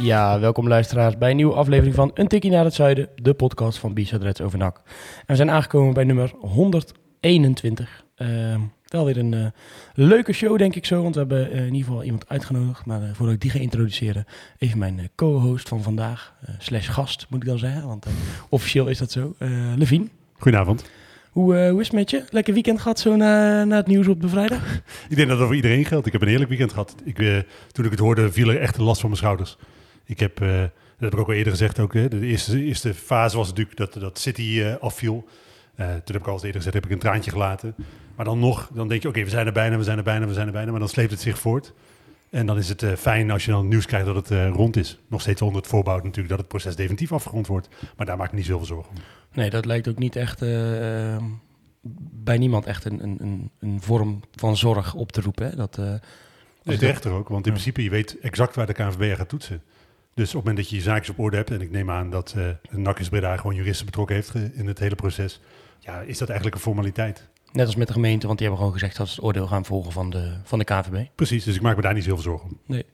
Ja, welkom luisteraars bij een nieuwe aflevering van Een Tikkie naar het Zuiden, de podcast van Reds over NAC. En we zijn aangekomen bij nummer 121. Ehm, wel weer een eh, leuke show, denk ik zo, want we hebben eh, in ieder geval iemand uitgenodigd. Maar eh, voordat ik die ga introduceren, even mijn co-host van vandaag, slash gast moet ik dan zeggen, want officieel is dat zo. Levien, Goedenavond. hoe, hoe is het met je? Lekker weekend gehad zo na, na het nieuws op de vrijdag? Ik denk dat dat voor iedereen geldt. Ik heb een heerlijk weekend gehad. Ik, eh, toen ik het hoorde, viel er echt last van mijn schouders. Ik heb, eh, dat heb ik ook al eerder gezegd, ook, hè, de eerste, eerste fase was natuurlijk dat, dat City eh, afviel. Eh, toen heb ik al eens eerder gezegd, heb ik een traantje gelaten. Maar dan nog, dan denk je, oké, we zijn er bijna, we zijn er bijna, we zijn er bijna. Maar dan sleept het zich voort. En dan is het fijn als je dan nieuws krijgt dat het rond is. Nog steeds onder het voorbouw natuurlijk dat het proces definitief afgerond wordt. Maar daar maak ik niet zoveel zorgen om. Nee, dat lijkt ook niet echt bij niemand echt een, een, een, een vorm van zorg op te roepen. Hè? Dat, eh, als Nee, ik terecht er ook, want in Ja. principe je weet exact waar de KNVB gaat toetsen. Dus op het moment dat je je zaakjes op orde hebt, en ik neem aan dat eh de NAC Breda gewoon juristen betrokken heeft ge- in het hele proces, ja, is dat eigenlijk een formaliteit. Net als met de gemeente, want die hebben gewoon gezegd dat ze het oordeel gaan volgen van de, van de KVB. Precies, dus ik maak me daar niet zoveel zorgen om. Nee,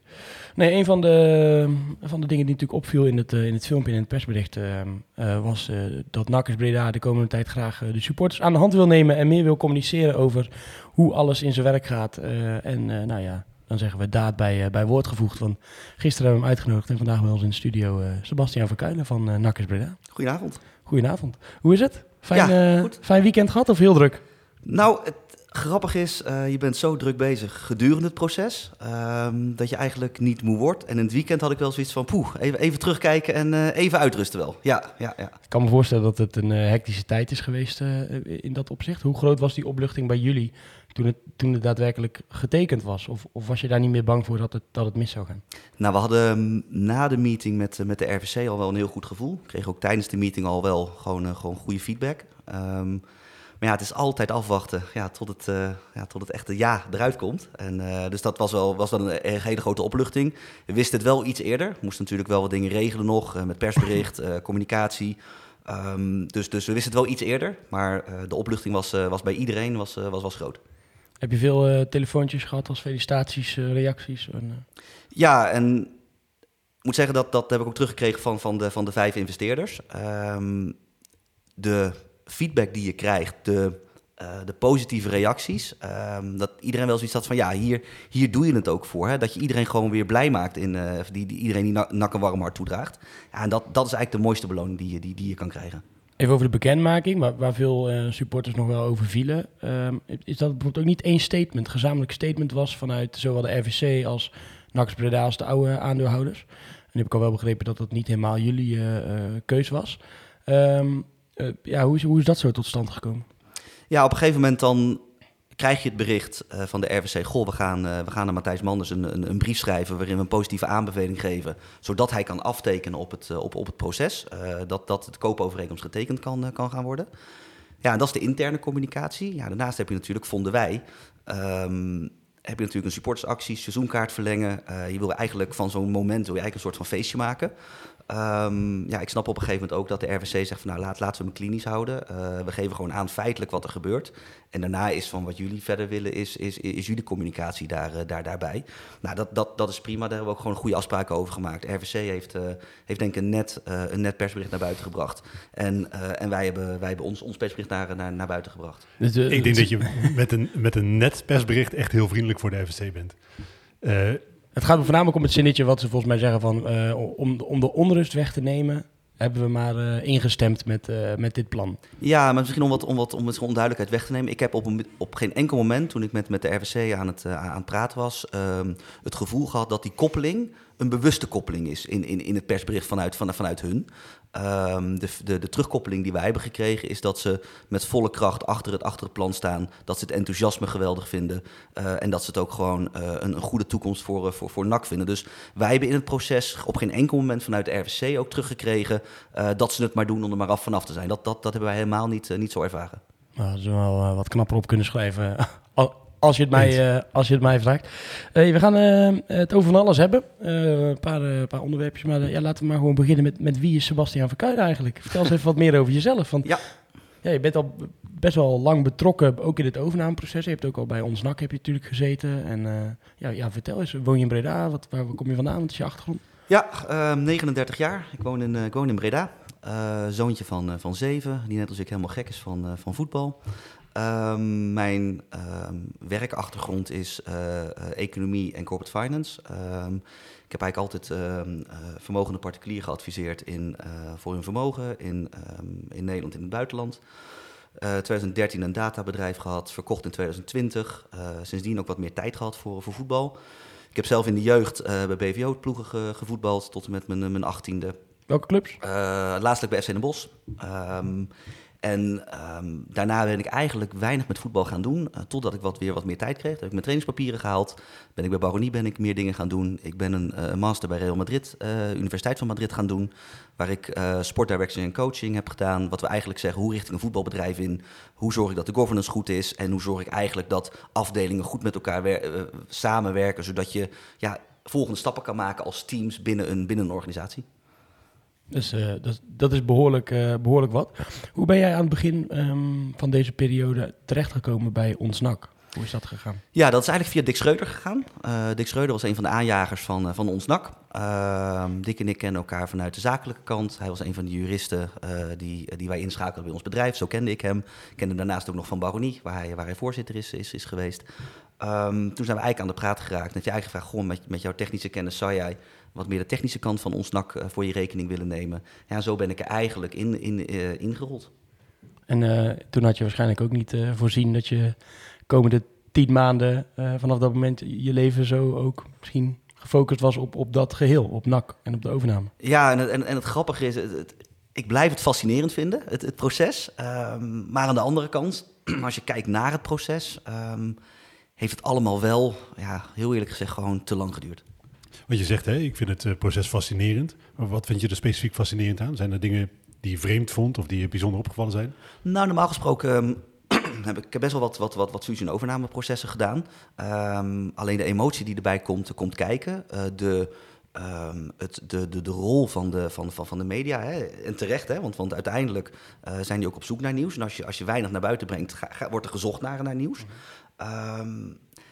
nee een van de, van de dingen die natuurlijk opviel in het, eh, in het filmpje en in het persbericht eh, eh, was eh, dat NAC Breda de komende tijd graag eh, de supporters aan de hand wil nemen en meer wil communiceren over hoe alles in zijn werk gaat. Eh, en eh, nou ja, dan zeggen we daad bij, eh, bij woord gevoegd. Want gisteren hebben we hem uitgenodigd en vandaag bij ons in de studio eh Sebastian van Kuilen van uh, Breda. Goedenavond. Goedenavond. Hoe is het? Fijn, Ja, fijn weekend gehad of heel druk? Nou, het grappige is, je bent zo druk bezig gedurende het proces, ehm, dat je eigenlijk niet moe wordt. En in het weekend had ik wel zoiets van, poeh, even, even terugkijken en even uitrusten wel. Ja, ja, ja. Ik kan me voorstellen dat het een hectische tijd is geweest in dat opzicht. Hoe groot was die opluchting bij jullie toen het, toen het daadwerkelijk getekend was? Of, of was je daar niet meer bang voor dat het, dat het mis zou gaan? Nou, we hadden mm, na de meeting met, eh, met de RVC al wel een heel goed gevoel. We kregen ook tijdens de meeting al wel gewoon, eh, gewoon goede feedback. Ehm, maar ja, het is altijd afwachten ja, tot, het, eh, ja, tot het echte ja eruit komt. En, dus dat was wel, was wel een, hele grote opluchting. We wisten het wel iets eerder. Moesten natuurlijk wel wat dingen regelen nog, met persbericht, communicatie. Ehm, dus, dus we wisten het wel iets eerder. Maar de opluchting was, was bij iedereen was, was, was groot. Heb je veel eh, telefoontjes gehad als felicitaties, eh, reacties? En, eh, Ja, en ik moet zeggen dat dat heb ik ook teruggekregen van, van, de, van de vijf investeerders. Ehm, de feedback die je krijgt, de, de positieve reacties, ehm, dat iedereen wel zoiets had van ja, hier, hier doe je het ook voor. Hè? Dat je iedereen gewoon weer blij maakt, in, die, die, iedereen die na- nak een warm hart toedraagt. Ja, en dat, dat is eigenlijk de mooiste beloning die die, die je kan krijgen. Even over de bekendmaking, waar, waar veel eh, supporters nog wel over vielen. Ehm, is dat bijvoorbeeld ook niet één statement, gezamenlijk statement was vanuit zowel de RVC als NAC Breda als de oude aandeelhouders? En heb ik al wel begrepen dat dat niet helemaal jullie eh, keus was. Ehm, eh, ja, hoe hoe is dat zo tot stand gekomen? Ja, op een gegeven moment dan krijg je het bericht eh, van de RVC... goh, we gaan, eh, we gaan aan Matthijs Manders een, een, een brief schrijven... waarin we een positieve aanbeveling geven... zodat hij kan aftekenen op het, eh, op, op het proces. eh, dat, dat de koopovereenkomst getekend kan, kan gaan worden. Ja, en dat is de interne communicatie. Ja, daarnaast heb je natuurlijk, vonden wij... ehm, heb je natuurlijk een supportersactie, seizoenkaart verlengen. Je wil eigenlijk van zo'n moment wil je eigenlijk een soort van feestje maken. Ehm, ja, ik snap op een gegeven moment ook dat de RVC zegt van nou laat, laten we hem klinisch houden. Eh, we geven gewoon aan feitelijk wat er gebeurt. En daarna is van wat jullie verder willen, is, is, is jullie communicatie daar, eh, daar, daarbij. Nou, dat, dat, dat is prima. Daar hebben we ook gewoon goede afspraken over gemaakt. RVC heeft, eh, heeft denk ik een net, eh, een net persbericht naar buiten gebracht. En, eh, en wij hebben, wij hebben ons, ons persbericht naar, naar, naar buiten gebracht. Dus Ik denk dat je met een, met een net persbericht echt heel vriendelijk voor de FSC bent. Het gaat me voornamelijk om het zinnetje wat ze volgens mij zeggen van... eh, om, om de onrust weg te nemen, hebben we maar eh, ingestemd met, eh, met dit plan. Ja, maar misschien om wat, om wat om onduidelijkheid weg te nemen. Ik heb op, op geen enkel moment, toen ik met, met de RVC aan het, aan het praten was, ehm, het gevoel gehad dat die koppeling een bewuste koppeling is in, in, in het persbericht vanuit, van, vanuit hun. Ehm, de, de, de terugkoppeling die wij hebben gekregen is dat ze met volle kracht achter het, achter het plan staan. Dat ze het enthousiasme geweldig vinden. eh, en dat ze het ook gewoon eh, een, een goede toekomst voor, eh, voor, voor NAC vinden. Dus wij hebben in het proces op geen enkel moment vanuit de RVC ook teruggekregen dat ze het maar doen om er maar af vanaf te zijn. Dat, dat, dat hebben wij helemaal niet, niet zo ervaren. Nou, ze wel wat knapper op kunnen schrijven. al- Als je het mij, eh, als je het mij vraagt. We gaan eh, het over van alles hebben. Eh, een paar, paar onderwerpjes. Maar ja, laten we maar gewoon beginnen met, met wie is Sebastian Verkuijden eigenlijk? Vertel eens even wat meer over jezelf. Want Ja. ja, je bent al best wel lang betrokken, ook in het overnameproces. Je hebt ook al bij ons NAC heb je natuurlijk gezeten. En ja, ja, vertel eens, woon je in Breda? Wat, waar kom je vandaan? Wat is je achtergrond? Ja, ehm, 39 jaar. Ik woon in, ik woon in Breda. Zoontje van, van zeven, die net als ik helemaal gek is van, van voetbal. Ehm, mijn ehm, werkachtergrond is eh, eh, economie en corporate finance. Ehm, ik heb eigenlijk altijd eh, vermogende particulier geadviseerd in, voor hun vermogen in, in Nederland en in het buitenland. Eh 2013 een databedrijf gehad, verkocht in 2020. Eh, sindsdien ook wat meer tijd gehad voor, voor voetbal. Ik heb zelf in de jeugd bij BVO-ploegen ge- gevoetbald tot en met mijn, mijn achttiende. Welke clubs? Laatstelijk bij FC Den Bosch. En ehm, daarna ben ik eigenlijk weinig met voetbal gaan doen. eh, totdat ik wat, weer wat meer tijd kreeg. Heb ik mijn trainingspapieren gehaald. Ben ik bij Baronie ben ik meer dingen gaan doen. Ik ben een eh, master bij Real Madrid, eh, Universiteit van Madrid gaan doen. Waar ik sportdirectie en coaching heb gedaan. Wat we eigenlijk zeggen, hoe richt ik een voetbalbedrijf in? Hoe zorg ik dat de governance goed is? En hoe zorg ik eigenlijk dat afdelingen goed met elkaar wer- samenwerken. Zodat je ja, volgende stappen kan maken als teams binnen een, binnen een organisatie. Dus eh, dat, dat is behoorlijk, eh, behoorlijk wat. Hoe ben jij aan het begin ehm, van deze periode terechtgekomen bij ons NAC? Hoe is dat gegaan? Ja, dat is eigenlijk via Dick Schreuder gegaan. Eh, Dick Schreuder was een van de aanjagers van, eh, van ons NAC. Ehm, Dick en ik kennen elkaar vanuit de zakelijke kant. Hij was een van de juristen eh, die, die wij inschakelden bij ons bedrijf. Zo kende ik hem. Ik kende hem daarnaast ook nog van Baronie, waar hij, waar hij voorzitter is, is, is geweest. Ehm, toen zijn we eigenlijk aan de praat geraakt. En heeft hij eigenlijk gevraagd, goh, met, met jouw technische kennis zou jij wat meer de technische kant van ons NAC voor je rekening willen nemen. Ja, zo ben ik er eigenlijk in, in, ingerold. En toen had je waarschijnlijk ook niet voorzien dat je komende tien maanden eh, vanaf dat moment je leven zo ook misschien gefocust was op, op dat geheel, op NAC en op de overname. Ja, en, het- en, en het grappige is, het, het- ik blijf het fascinerend vinden, het, het proces. Ehm, maar aan de andere kant, als je kijkt naar het proces, ehm, heeft het allemaal wel, ja, heel eerlijk gezegd, gewoon te lang geduurd. Wat je zegt, hè, ik vind het eh, proces fascinerend. Maar wat vind je er specifiek fascinerend aan? Zijn er dingen die je vreemd vond of die je bijzonder opgevallen zijn? Nou, normaal gesproken ehm, heb ik heb best wel wat, wat, wat, wat fusie- en overnameprocessen gedaan. Ehm, alleen de emotie die erbij komt, komt kijken. eh, de, ehm, het, de, de, de rol van de, van, van, van de media. Hè, en terecht, hè, want, want uiteindelijk eh, zijn die ook op zoek naar nieuws. En als je, als je weinig naar buiten brengt, ga- ga- wordt er gezocht naar, naar nieuws. Ehm,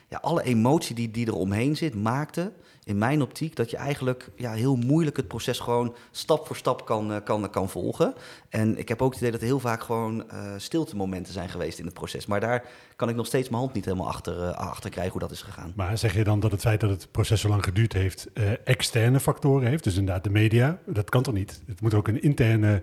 ja, alle emotie die, die er omheen zit, maakte in mijn optiek dat je eigenlijk ja, heel moeilijk het proces gewoon stap voor stap kan, eh, kan, kan volgen. En ik heb ook het idee dat er heel vaak gewoon eh stilte momenten zijn geweest in het proces. Maar daar kan ik nog steeds mijn hand niet helemaal achter, eh, achter krijgen hoe dat is gegaan. Maar zeg je dan dat het feit dat het proces zo lang geduurd heeft, externe factoren heeft? Dus inderdaad de media, dat kan toch niet? Het moet ook een interne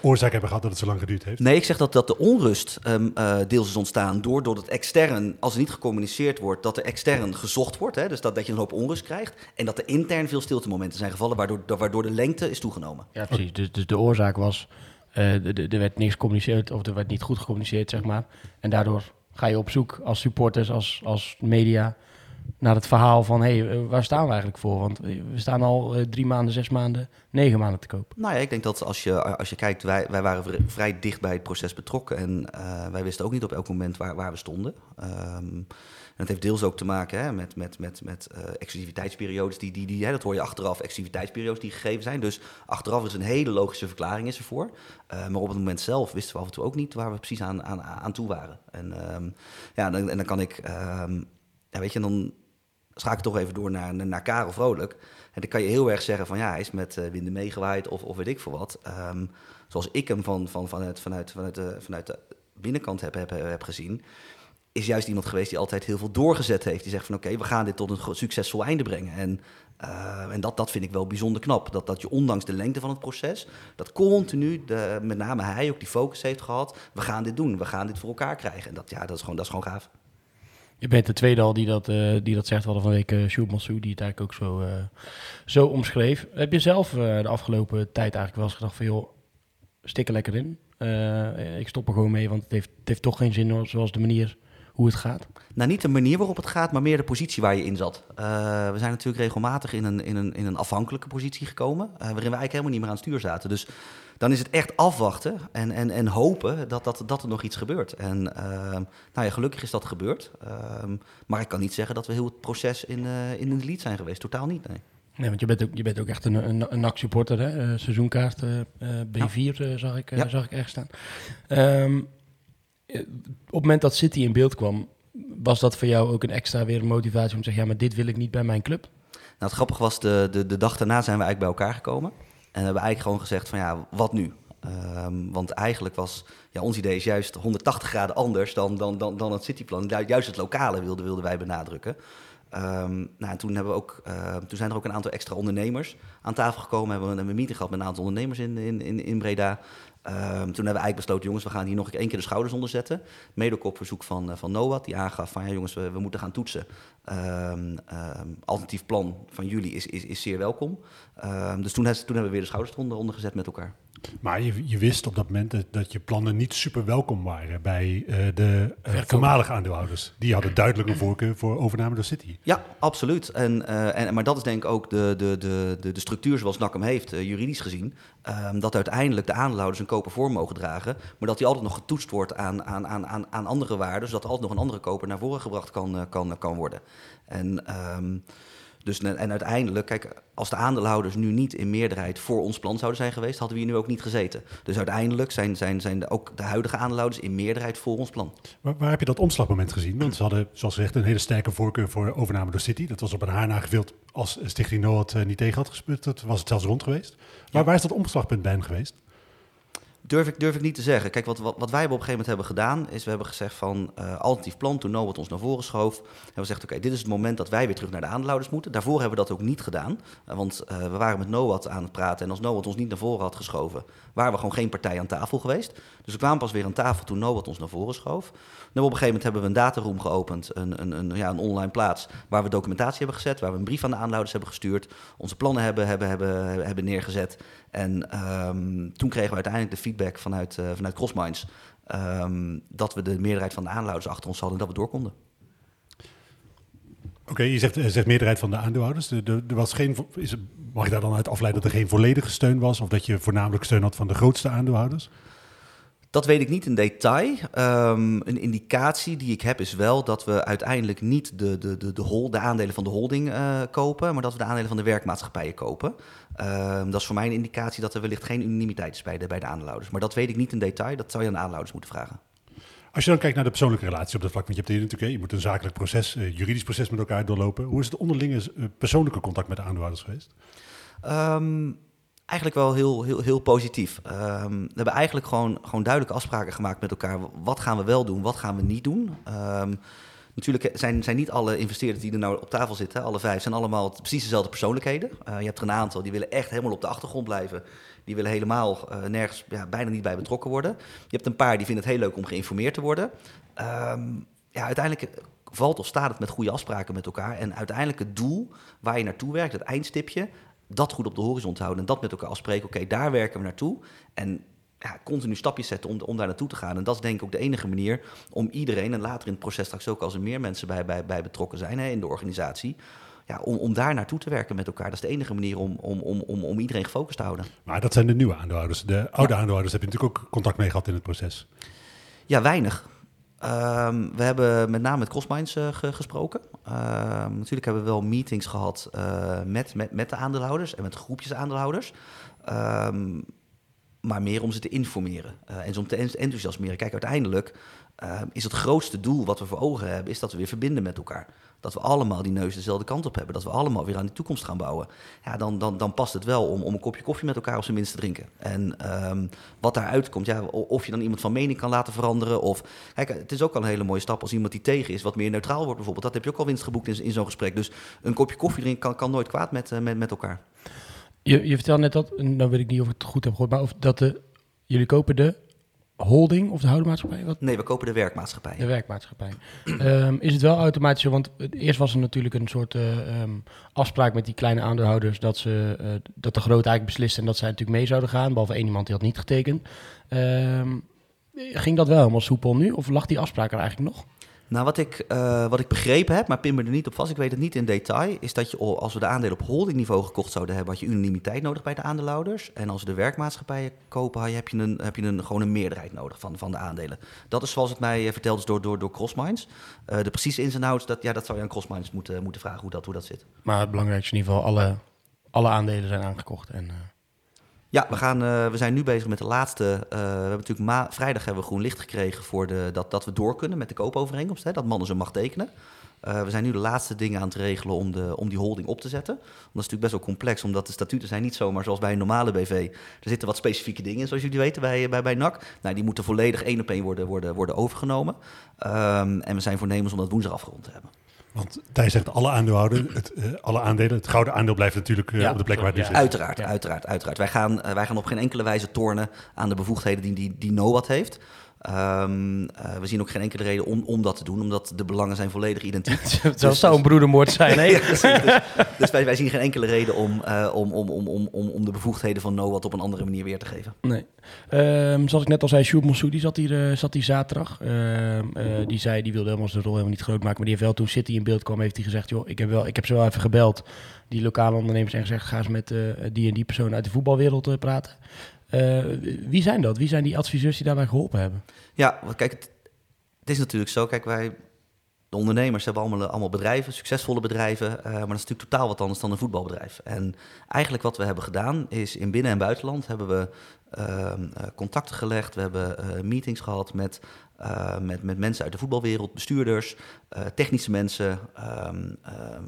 oorzaak hebben gehad dat het zo lang geduurd heeft. Nee, ik zeg dat, dat de onrust ehm, eh, deels is ontstaan door, door het extern, als er niet gecommuniceerd wordt, dat er extern gezocht wordt. Hè, dus dat, dat je een hoop onrust krijgt. En dat er intern veel stiltemomenten zijn gevallen, waardoor, waardoor de lengte is toegenomen. Ja, precies. Dus, dus de oorzaak was, de- de- er werd niks gecommuniceerd of er werd niet goed gecommuniceerd, zeg maar. En daardoor ga je op zoek als supporters, als, als media, naar het verhaal van, hé, hey, eh, waar staan we eigenlijk voor? Want eh, we staan al drie maanden, zes maanden, negen maanden te koop. Nou ja, ik denk dat als je, als je kijkt, wij, wij waren vri- vrij dicht bij het proces betrokken. En wij wisten ook niet op elk moment waar, waar we stonden. Ehm, het heeft deels ook te maken hè, met, met, met, met eh, exclusiviteitsperiodes. Die, die, die, hè, dat hoor je achteraf, exclusiviteitsperiodes die gegeven zijn. Dus achteraf is een hele logische verklaring is ervoor. Eh, maar op het moment zelf wisten we af en toe ook niet waar we precies aan, aan, aan toe waren. En, ehm, ja, dan, en dan kan ik, ehm, ja, weet je, dan schakel ik toch even door naar, naar Karel Vrolijk. En dan kan je heel erg zeggen van ja, hij is met eh, winden meegewaaid of, of weet ik veel wat. Ehm, zoals ik hem van, van, vanuit, vanuit, vanuit, de, vanuit de binnenkant heb, heb, heb gezien, is juist iemand geweest die altijd heel veel doorgezet heeft. Die zegt van oké, we gaan dit tot een succesvol einde brengen. En, eh, en dat, dat vind ik wel bijzonder knap. Dat, dat je ondanks de lengte van het proces, dat continu, de, met name hij ook die focus heeft gehad. We gaan dit doen, we gaan dit voor elkaar krijgen. En dat, ja, dat, is gewoon, dat is gewoon gaaf. Je bent de tweede al die dat, eh, die dat zegt. Hadden van week uh, Sjoerd die het eigenlijk ook zo, eh, zo omschreef. Heb je zelf de afgelopen tijd eigenlijk wel eens gedacht van... joh, stik er lekker in. ik stop er gewoon mee, want het heeft, het heeft toch geen zin zoals de manier hoe het gaat? Nou, niet de manier waarop het gaat, maar meer de positie waar je in zat. we zijn natuurlijk regelmatig in een, in een, in een afhankelijke positie gekomen... waarin we eigenlijk helemaal niet meer aan het stuur zaten. Dus dan is het echt afwachten en, en, en hopen dat, dat, dat er nog iets gebeurt. En ehm, nou ja, gelukkig is dat gebeurd. Ehm, maar ik kan niet zeggen dat we heel het proces in, uh, in de lead zijn geweest. Totaal niet, nee. Nee, want je bent ook, je bent ook echt een, een, een NAC-supporter, hè? Seizoenkaart uh, B4 zag, ik, ja. zag ik ergens staan. Um, op het moment dat City in beeld kwam, was dat voor jou ook een extra weer motivatie om te zeggen... ja, maar dit wil ik niet bij mijn club? Nou, het grappige was, de, de, de dag daarna zijn we eigenlijk bij elkaar gekomen. En hebben eigenlijk gewoon gezegd van ja, wat nu? Um, want eigenlijk was ja, ons idee is juist 180 graden anders dan, dan, dan, dan het cityplan. Juist het lokale wilden, wilden wij benadrukken. Um, nou, toen, hebben we ook, uh, toen zijn er ook een aantal extra ondernemers aan tafel gekomen. Hebben we een meeting gehad met een aantal ondernemers in, in, in Breda. Um, toen hebben we eigenlijk besloten, jongens, we gaan hier nog één keer de schouders onder zetten. Mede ook op verzoek van, uh, van Noah, die aangaf van, ja jongens, we, moeten gaan toetsen. Um, alternatief plan van jullie is, is, is zeer welkom. dus toen, toen hebben we weer de schouders onder gezet met elkaar. Maar je, je, wist op dat moment dat, je plannen niet super welkom waren bij uh, de uh, voormalige aandeelhouders. Die hadden duidelijk een voorkeur voor overname door City. Ja, absoluut. En, uh, en, maar dat is denk ik ook de, de, de, de, de structuur zoals NAC hem heeft, juridisch gezien. Um, dat uiteindelijk de aandeelhouders een koper voor mogen dragen. Maar dat die altijd nog getoetst wordt aan, aan, aan, aan andere waarden. Zodat er altijd nog een andere koper naar voren gebracht kan, kan, kan worden. En... Um, dus, en uiteindelijk, kijk, als de aandeelhouders nu niet in meerderheid voor ons plan zouden zijn geweest, hadden we hier nu ook niet gezeten. Dus uiteindelijk zijn, zijn, zijn de, ook de huidige aandeelhouders in meerderheid voor ons plan. Waar, waar, heb je dat omslagmoment gezien? Want ze hadden, zoals gezegd, een hele sterke voorkeur voor overname door City. Dat was op een haar nagevild als Stichting Noord uh, niet tegen had. Dat was het zelfs rond geweest. Maar waar is dat omslagpunt bij hem geweest? Durf ik, durf ik niet te zeggen. Kijk, wat, wat, wij op een gegeven moment hebben gedaan, is we hebben gezegd van uh, alternatief plan, toen Noah ons naar voren schoof. En we gezegd, oké, dit is het moment dat wij weer terug naar de aandeelhouders moeten. Daarvoor hebben we dat ook niet gedaan, uh, want uh, we waren met Noah aan het praten. En als Noah ons niet naar voren had geschoven, waren we gewoon geen partij aan tafel geweest. Dus we kwamen pas weer aan tafel toen Noah ons naar voren schoof. Nou, op een gegeven moment hebben we een dataroom geopend, een, een, een, ja, een online plaats, waar we documentatie hebben gezet, waar we een brief aan de aandeelhouders hebben gestuurd, onze plannen hebben, hebben, hebben, hebben neergezet. En um, toen kregen we uiteindelijk de feedback vanuit, uh, vanuit Crossminds um, dat we de meerderheid van de aandeelhouders achter ons hadden en dat we door konden. Oké, je zegt, zegt meerderheid van de aandeelhouders. Er, er was geen, is, mag je daar dan uit afleiden dat er geen volledige steun was? Of dat je voornamelijk steun had van de grootste aandeelhouders? Dat weet ik niet in detail. Um, een indicatie die ik heb is wel dat we uiteindelijk niet de, de, de, de, hol, de aandelen van de holding uh, kopen, maar dat we de aandelen van de werkmaatschappijen kopen. Um, dat is voor mij een indicatie dat er wellicht geen unanimiteit is bij de, bij de aandeelhouders. Maar dat weet ik niet in detail, dat zou je aan de aandeelhouders moeten vragen. Als je dan kijkt naar de persoonlijke relatie op dat vlak, want je hebt hier natuurlijk, je moet een zakelijk proces, uh, juridisch proces met elkaar doorlopen. Hoe is het onderlinge uh, persoonlijke contact met de aandeelhouders geweest? Um, eigenlijk wel heel, heel, heel positief. Um, we hebben eigenlijk gewoon, gewoon duidelijke afspraken gemaakt met elkaar. Wat gaan we wel doen, wat gaan we niet doen? Um, natuurlijk zijn, zijn niet alle investeerders die er nou op tafel zitten, alle vijf, zijn allemaal precies dezelfde persoonlijkheden. Uh, je hebt er een aantal die willen echt helemaal op de achtergrond blijven. Die willen helemaal uh, nergens, ja, bijna niet bij betrokken worden. Je hebt een paar die vinden het heel leuk om geïnformeerd te worden. Um, ja, uiteindelijk valt of staat het met goede afspraken met elkaar. En uiteindelijk het doel waar je naartoe werkt, het eindstipje, dat goed op de horizon te houden en dat met elkaar afspreken. Oké, daar werken we naartoe. En ja, continu stapjes zetten om, om daar naartoe te gaan. En dat is denk ik ook de enige manier om iedereen, en later in het proces straks ook als er meer mensen bij, bij, bij betrokken zijn hè, in de organisatie, ja, om, om daar naartoe te werken met elkaar. Dat is de enige manier om, om, om, om, om iedereen gefocust te houden. Maar dat zijn de nieuwe aandeelhouders. De oude ja. aandeelhouders heb je natuurlijk ook contact mee gehad in het proces. Ja, weinig. Um, we hebben met name met Crossminds uh, ge gesproken. Uh, natuurlijk hebben we wel meetings gehad uh, met, met, met de aandeelhouders en met groepjes aandeelhouders. Um, maar meer om ze te informeren en ze om te enthousiasmeren. Kijk, uiteindelijk is het grootste doel wat we voor ogen hebben, is dat we weer verbinden met elkaar dat we allemaal die neus dezelfde kant op hebben. Dat we allemaal weer aan die toekomst gaan bouwen. Ja, dan, dan, dan past het wel om, om een kopje koffie met elkaar op zijn minst te drinken. En um, wat daaruit komt, ja, of je dan iemand van mening kan laten veranderen. Of, kijk, het is ook al een hele mooie stap als iemand die tegen is, wat meer neutraal wordt bijvoorbeeld. Dat heb je ook al winst geboekt in, in zo'n gesprek. Dus een kopje koffie drinken kan, kan nooit kwaad met, uh, met, met elkaar. Je, je vertelde net dat, nou weet ik niet of ik het goed heb gehoord, maar of dat de, jullie kopen de holding of de houdemaatschappij? Wat? Nee, we kopen de werkmaatschappij. De werkmaatschappij. Ehm, is het wel automatisch? Want eerst was er natuurlijk een soort eh, ehm, afspraak met die kleine aandeelhouders dat, ze, eh, dat de grote eigenlijk besliste en dat zij natuurlijk mee zouden gaan. Behalve één iemand die had niet getekend. Ehm, ging dat wel helemaal soepel nu? Of lag die afspraak er eigenlijk nog? Nou, wat ik, eh, wat ik begrepen heb, maar pin me er niet op vast, ik weet het niet in detail, is dat je, al- als we de aandelen op holdingniveau gekocht zouden hebben, had je unanimiteit nodig bij de aandeelhouders. En als we de werkmaatschappijen kopen, heb je, een, heb je een, gewoon een meerderheid nodig van, van de aandelen. Dat is zoals het mij eh, verteld is door, door, door Crossminds. Eh, de precieze ins en outs, dat, ja, dat zou je aan Crossminds moeten, moeten vragen hoe dat, hoe dat zit. Maar het belangrijkste in ieder geval, alle, alle aandelen zijn aangekocht. En, Ja, we, gaan, eh, we zijn nu bezig met de laatste. eh, we hebben natuurlijk ma- vrijdag hebben we groen licht gekregen voor de, dat, dat we door kunnen met de koopovereenkomst. Hè, dat mannen ze mag tekenen. Eh, we zijn nu de laatste dingen aan het regelen om, de, om die holding op te zetten. Dat is natuurlijk best wel complex, omdat de statuten zijn niet zomaar zoals bij een normale BV. Er zitten wat specifieke dingen in, zoals jullie weten, bij, bij, bij NAC. Nou, die moeten volledig één op één worden, worden, worden overgenomen. Ehm, en we zijn voornemens om dat woensdag afgerond te hebben. Want Thijs zegt alle aandeelhouders, het, eh, alle aandelen. Het gouden aandeel blijft natuurlijk eh, Ja, op de plek waar het nu ja. zit. Uiteraard, Ja. uiteraard, uiteraard. Wij gaan, eh, wij gaan op geen enkele wijze tornen aan de bevoegdheden die, die, die NOAD heeft. Ehm, eh, we zien ook geen enkele reden om, om dat te doen, omdat de belangen zijn volledig identiek. Het zou een broedermoord zijn, hè? Ja, precies. Dus, dus wij, wij zien geen enkele reden om, eh, om, om, om, om, om, om de bevoegdheden van NOAD op een andere manier weer te geven. Nee. Ehm, zoals ik net al zei, Sjoerd Monsoudi zat hier, eh, zat hier zaterdag. Ehm, eh, die zei, die wilde helemaal zijn rol helemaal niet groot maken. Maar die heeft wel, toen City in beeld kwam, heeft hij gezegd... joh, ik heb, wel, ik heb ze wel even gebeld. Die lokale ondernemers en gezegd... ga eens met die en die persoon uit de voetbalwereld praten. Eh, wie zijn dat? Wie zijn die adviseurs die daarbij geholpen hebben? Ja, kijk, het, is natuurlijk zo. Kijk, wij, de ondernemers, hebben allemaal, allemaal bedrijven, succesvolle bedrijven. eh, maar dat is natuurlijk totaal wat anders dan een voetbalbedrijf. En eigenlijk wat we hebben gedaan is in binnen- en buitenland hebben we ehm, eh, contacten gelegd. We hebben eh, meetings gehad met, eh, met, met mensen uit de voetbalwereld, bestuurders, eh, technische mensen, ehm,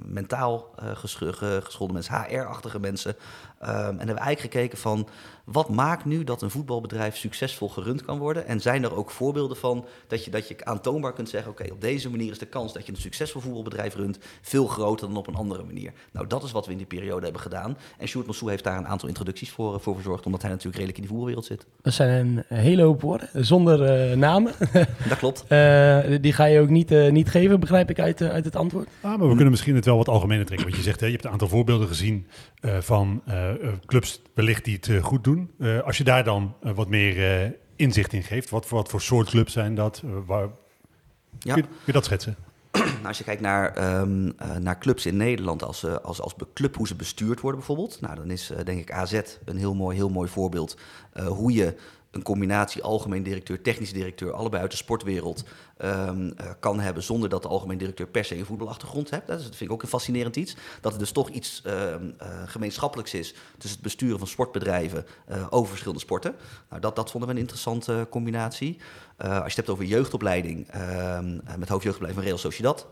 mentaal eh, gescho- ge- geschoolde mensen, HR-achtige mensen. Ehm, en hebben we eigenlijk gekeken van wat maakt nu dat een voetbalbedrijf succesvol gerund kan worden? En zijn er ook voorbeelden van dat je, dat je aantoonbaar kunt zeggen: oké, op deze manier is de kans dat je een succesvol voetbalbedrijf runt veel groter dan op een andere manier. Nou, dat is wat we in die periode hebben gedaan. En Sjoerd Massou heeft daar een aantal introducties voor, voor verzorgd, omdat hij natuurlijk redelijk in die voetbalwereld zit. Dat zijn een hele hoop woorden, zonder eh, namen. Dat klopt. Eh, die ga je ook niet, eh, niet geven, begrijp ik uit, eh, uit het antwoord. Ah, maar we kunnen misschien het wel wat algemener trekken. Want je zegt, hè, je hebt een aantal voorbeelden gezien eh, van eh, eh, clubs wellicht die het eh, goed doen. Eh, als je daar dan eh, wat meer eh, inzicht in geeft, wat voor, wat voor soort clubs zijn dat? Eh, waar, Ja. kun, je, kun je dat schetsen? Nou, als je kijkt naar, ehm, eh, naar clubs in Nederland, als, eh, als, als club hoe ze bestuurd worden bijvoorbeeld, nou, dan is eh, denk ik AZ een heel mooi, heel mooi voorbeeld. eh, hoe je een combinatie algemeen directeur, technisch directeur, allebei uit de sportwereld ehm, eh, kan hebben zonder dat de algemeen directeur per se een voetbalachtergrond heeft. Dat, vind ik ook een fascinerend iets. Dat er dus toch iets ehm, eh, gemeenschappelijks is tussen het besturen van sportbedrijven eh, over verschillende sporten. Nou, dat, dat vonden we een interessante combinatie. Als je het hebt over jeugdopleiding, eh, met hoofdjeugdopleiding van Real Sociedad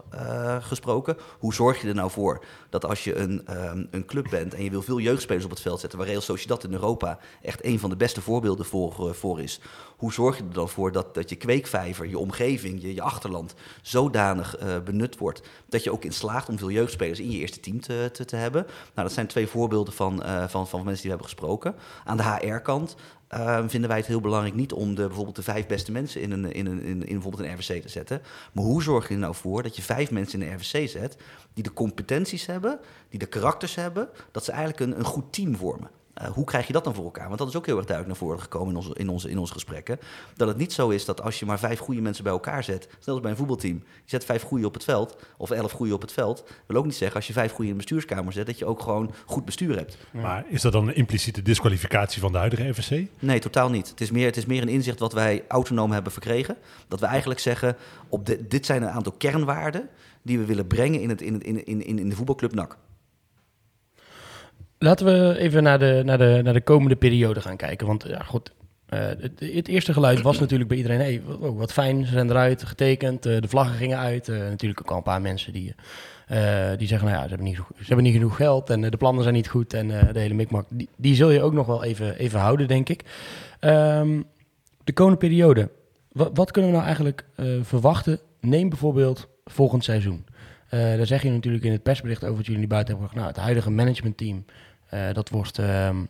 gesproken. Hoe zorg je er nou voor dat als je een, een club bent en je wil veel jeugdspelers op het veld zetten, waar Real Sociedad in Europa echt een van de beste voorbeelden voor, voor is. Hoe zorg je er dan voor dat, dat je kweekvijver, je omgeving, je, je achterland zodanig eh, benut wordt dat je ook in slaagt om veel jeugdspelers in je eerste team te, te, te hebben? Nou, dat zijn twee voorbeelden van, eh, van, van mensen die we hebben gesproken. Aan de HR-kant Ehm, vinden wij het heel belangrijk niet om de, bijvoorbeeld de vijf beste mensen in, een, in, een, in, bijvoorbeeld een RWC te zetten. Maar hoe zorg je er nou voor dat je vijf mensen in een RWC zet die de competenties hebben, die de karakters hebben, dat ze eigenlijk een, een goed team vormen? Eh, hoe krijg je dat dan voor elkaar? Want dat is ook heel erg duidelijk naar voren gekomen in onze, in, onze, in onze gesprekken. Dat het niet zo is dat als je maar vijf goede mensen bij elkaar zet, stel als bij een voetbalteam, je zet vijf goede op het veld, of elf goede op het veld, wil ook niet zeggen als je vijf goede in de bestuurskamer zet, dat je ook gewoon goed bestuur hebt. Maar is dat dan een impliciete disqualificatie van de huidige FSC? Nee, totaal niet. Het is, meer, het is meer een inzicht wat wij autonoom hebben verkregen. Dat we eigenlijk zeggen, op de, dit zijn een aantal kernwaarden die we willen brengen in, het, in, het, in, in, in de voetbalclub NAC. Laten we even naar de, naar de, naar de komende periode gaan kijken. Want ja, goed, eh, het, het eerste geluid was natuurlijk bij iedereen... Hey, oh, wat fijn, ze zijn eruit, getekend, eh, de vlaggen gingen uit. Eh, natuurlijk ook al een paar mensen die, die zeggen... nou ja, ze hebben, niet, ze hebben niet genoeg geld en de plannen zijn niet goed... en de hele mikmak, die, die zul je ook nog wel even, even houden, denk ik. Ehm, de komende periode, wat, wat kunnen we nou eigenlijk verwachten? Neem bijvoorbeeld volgend seizoen. Daar zeg je natuurlijk in het persbericht over wat jullie buiten hebben gebracht. Nou, het huidige managementteam, eh, dat wordt, ehm,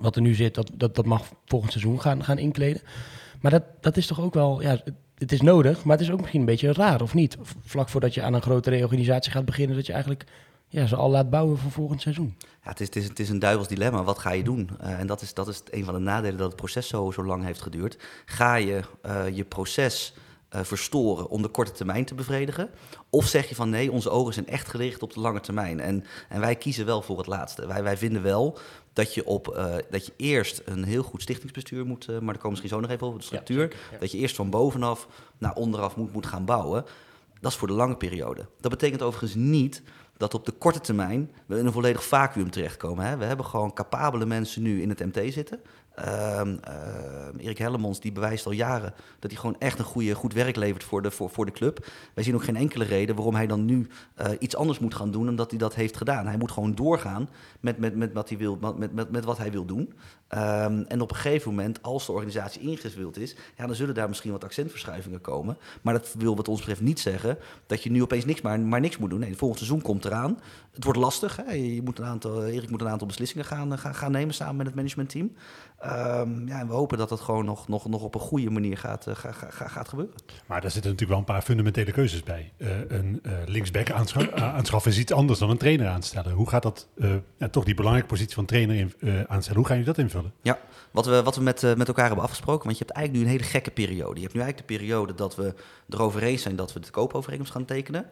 wat er nu zit, dat, dat, dat mag volgend seizoen gaan, gaan inkleden. Maar dat, dat is toch ook wel, ja, het, is nodig, maar het is ook misschien een beetje raar, of niet? Vlak voordat je aan een grote reorganisatie gaat beginnen, dat je eigenlijk ja, ze al laat bouwen voor volgend seizoen. Ja, het, is, het, is, het is een duivels dilemma. Wat ga je doen? Eh, en dat is, dat is een van de nadelen dat het proces zo, zo lang heeft geduurd. Ga je eh, je proces eh, verstoren om de korte termijn te bevredigen? Of zeg je van nee, onze ogen zijn echt gericht op de lange termijn. En, en wij kiezen wel voor het laatste. Wij, wij vinden wel dat je, op, eh, dat je eerst een heel goed stichtingsbestuur moet... eh, maar daar komen misschien zo nog even over, de structuur. Dat je eerst van bovenaf naar onderaf moet, moet gaan bouwen. Dat is voor de lange periode. Dat betekent overigens niet dat op de korte termijn we in een volledig vacuüm terechtkomen. Hè. We hebben gewoon capabele mensen nu in het MT zitten. Ehm, ehm, Erik Hellemons die bewijst al jaren dat hij gewoon echt een goede, goed werk levert voor de, voor, voor de club. Wij zien ook geen enkele reden waarom hij dan nu eh, iets anders moet gaan doen dan dat hij dat heeft gedaan. Hij moet gewoon doorgaan met, met, met, wat, hij wil, met, met, met wat hij wil doen. Ehm, en op een gegeven moment, als de organisatie ingewild is, ja, dan zullen daar misschien wat accentverschuivingen komen. Maar dat wil wat ons betreft niet zeggen dat je nu opeens niks maar, maar niks moet doen. Nee, volgend seizoen komt eraan. Het wordt lastig. Hè? Je moet een aantal, Erik moet een aantal beslissingen gaan, gaan, gaan nemen samen met het managementteam. Ehm, ja, en we hopen dat dat gewoon nog, nog, nog op een goede manier gaat, uh, ga, ga, gaat gebeuren. Maar daar zitten natuurlijk wel een paar fundamentele keuzes bij. Uh, een linksback aanscha aanschaffen is iets anders dan een trainer aanstellen. Hoe gaat dat, toch die belangrijke positie van trainer in, aanstellen, hoe gaan jullie dat invullen? Ja, wat we, wat we met, met elkaar hebben afgesproken, want je hebt eigenlijk nu een hele gekke periode. Je hebt nu eigenlijk de periode dat we erover eens zijn dat we de koopovereenkomst gaan tekenen.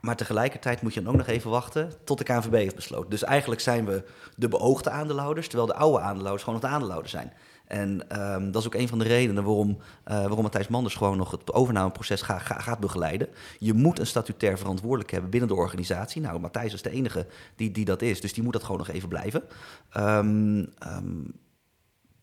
Maar tegelijkertijd moet je dan ook nog even wachten tot de KNVB heeft besloten. Dus eigenlijk zijn we de beoogde aandeelhouders, terwijl de oude aandeelhouders gewoon nog de aandeelhouders zijn. En um, dat is ook een van de redenen waarom, uh, waarom Matthijs Manders gewoon nog het overnameproces ga, ga, gaat begeleiden. Je moet een statutair verantwoordelijk hebben binnen de organisatie. Nou, Matthijs is de enige die, die dat is, dus die moet dat gewoon nog even blijven. Um, um,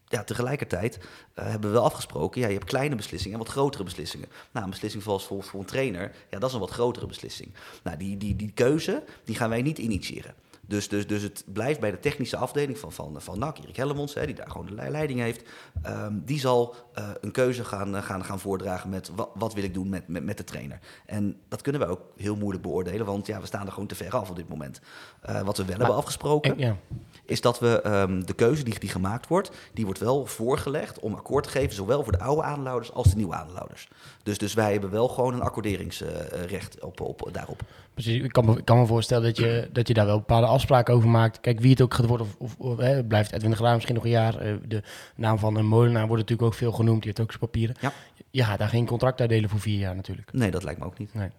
ja, tegelijkertijd uh, hebben we wel afgesproken, ja, je hebt kleine beslissingen en wat grotere beslissingen. Nou, een beslissing zoals voor, voor een trainer, ja, dat is een wat grotere beslissing. Nou, die, die, die keuze, die gaan wij niet initiëren. Dus, dus, dus het blijft bij de technische afdeling van, van, van NAC, Erik Hellemons, hè, die daar gewoon de leiding heeft. Um, die zal uh, een keuze gaan, uh, gaan, gaan voordragen met wat, wat wil ik doen met, met, met de trainer. En dat kunnen we ook heel moeilijk beoordelen, want ja, we staan er gewoon te ver af op dit moment. Uh, wat we wel maar, hebben afgesproken, en, ja. Is dat we um, de keuze die, die gemaakt wordt, die wordt wel voorgelegd om akkoord te geven, zowel voor de oude aandeelhouders als de nieuwe aandeelhouders. Dus, dus wij hebben wel gewoon een accorderingsrecht op, op, daarop. Precies, ik kan me, ik kan me voorstellen dat je, dat je daar wel bepaalde afspraken over maakt. Kijk, wie het ook gaat worden, of, of, of hè, blijft Edwin de Graaf misschien nog een jaar. Uh, de naam van een molenaar wordt natuurlijk ook veel genoemd, die heeft ook zijn papieren. Ja. Je gaat daar geen contract uitdelen voor vier jaar natuurlijk. Nee, dat lijkt me ook niet. Nee.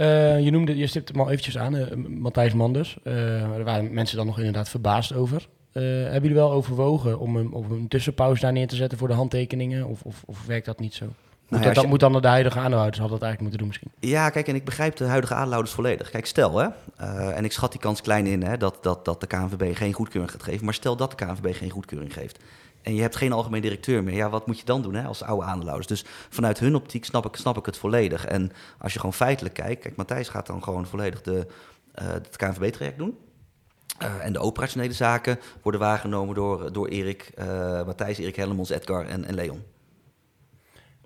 Uh, je noemde, je stipt hem al eventjes aan, uh, Matthijs Manders. er waren mensen dan nog inderdaad verbaasd over. hebben jullie wel overwogen om een, om een tussenpauze daar neer te zetten voor de handtekeningen? Of, of, of werkt dat niet zo? Moet, nou ja, dat, dat je... moet dan de huidige aandeelhouders hadden dat eigenlijk moeten doen misschien. Ja, kijk, en ik begrijp de huidige aandeelhouders volledig. Kijk, stel, hè, uh, en ik schat die kans klein in, hè, dat, dat, dat de KNVB geen goedkeuring gaat geven. Maar stel dat de KNVB geen goedkeuring geeft. En je hebt geen algemeen directeur meer. Ja, wat moet je dan doen hè, als oude aandeelhouders? Dus vanuit hun optiek snap ik, snap ik het volledig. En als je gewoon feitelijk kijkt... Kijk, Matthijs gaat dan gewoon volledig de, uh, het KNVB-traject doen. Uh, en de operationele zaken worden waargenomen door, door Erik, uh, Matthijs, Erik Hellemons, Edgar en, en Leon.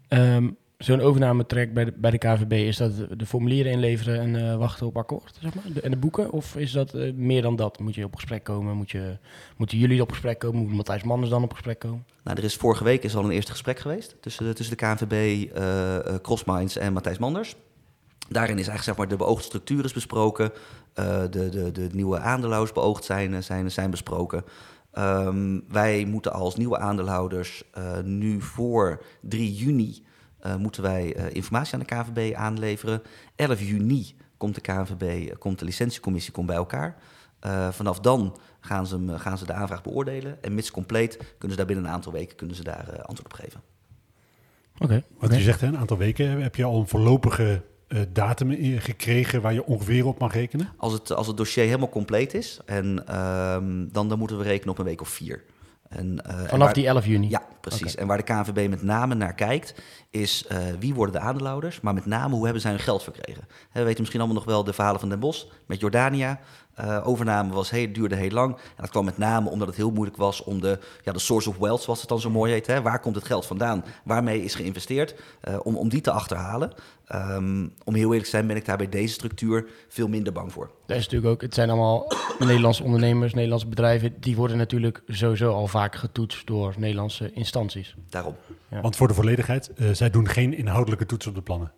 Um, Zo'n overnametrek bij bij de KVB, is dat de, formulieren inleveren en uh, wachten op akkoord? Zeg maar? en de boeken? Of is dat uh, meer dan dat? Moet je op gesprek komen? Moet je, moeten jullie op gesprek komen? Moet Matthijs Manders dan op gesprek komen? Nou, er is vorige week is al een eerste gesprek geweest tussen de, tussen de KNVB, uh, Crossminds en Matthijs Manders. Daarin is eigenlijk zeg maar, de beoogde structuur is besproken. de, de, de nieuwe aandeelhouders beoogd zijn, zijn, zijn besproken. Um, wij moeten als nieuwe aandeelhouders nu voor 3 juni... Uh, moeten wij uh, informatie aan de KNVB aanleveren. 11 juni komt de KNVB, uh, komt de licentiecommissie komt bij elkaar. Uh, vanaf dan gaan ze, gaan ze de aanvraag beoordelen. En mits compleet kunnen ze daar binnen een aantal weken kunnen ze daar antwoord op geven. Oké. Okay, Wat okay. je zegt, hè, een aantal weken. Heb je al een voorlopige datum gekregen waar je ongeveer op mag rekenen? Als het, als het dossier helemaal compleet is, en, dan, dan moeten we rekenen op een week of vier. En, uh, Vanaf en waar, die 11 juni? Ja, precies. Okay. En waar de KNVB met name naar kijkt, is uh, wie worden de aandeelhouders, maar met name hoe hebben zij hun geld verkregen. He, we weten misschien allemaal nog wel de verhalen van Den Bosch met Jordania. Uh, overname was heel, duurde heel lang. En dat kwam met name omdat het heel moeilijk was om de, ja, de source of wealth, zoals het dan zo mooi heet. Hè? Waar komt het geld vandaan? Waarmee is geïnvesteerd? Uh, om, om die te achterhalen. Um, om heel eerlijk te zijn ben ik daar bij deze structuur veel minder bang voor. Dat is natuurlijk ook, het zijn allemaal Nederlandse ondernemers, Nederlandse bedrijven. Die worden natuurlijk sowieso al vaak getoetst door Nederlandse instanties. Daarom. Ja. Want voor de volledigheid, uh, zij doen geen inhoudelijke toets op de plannen.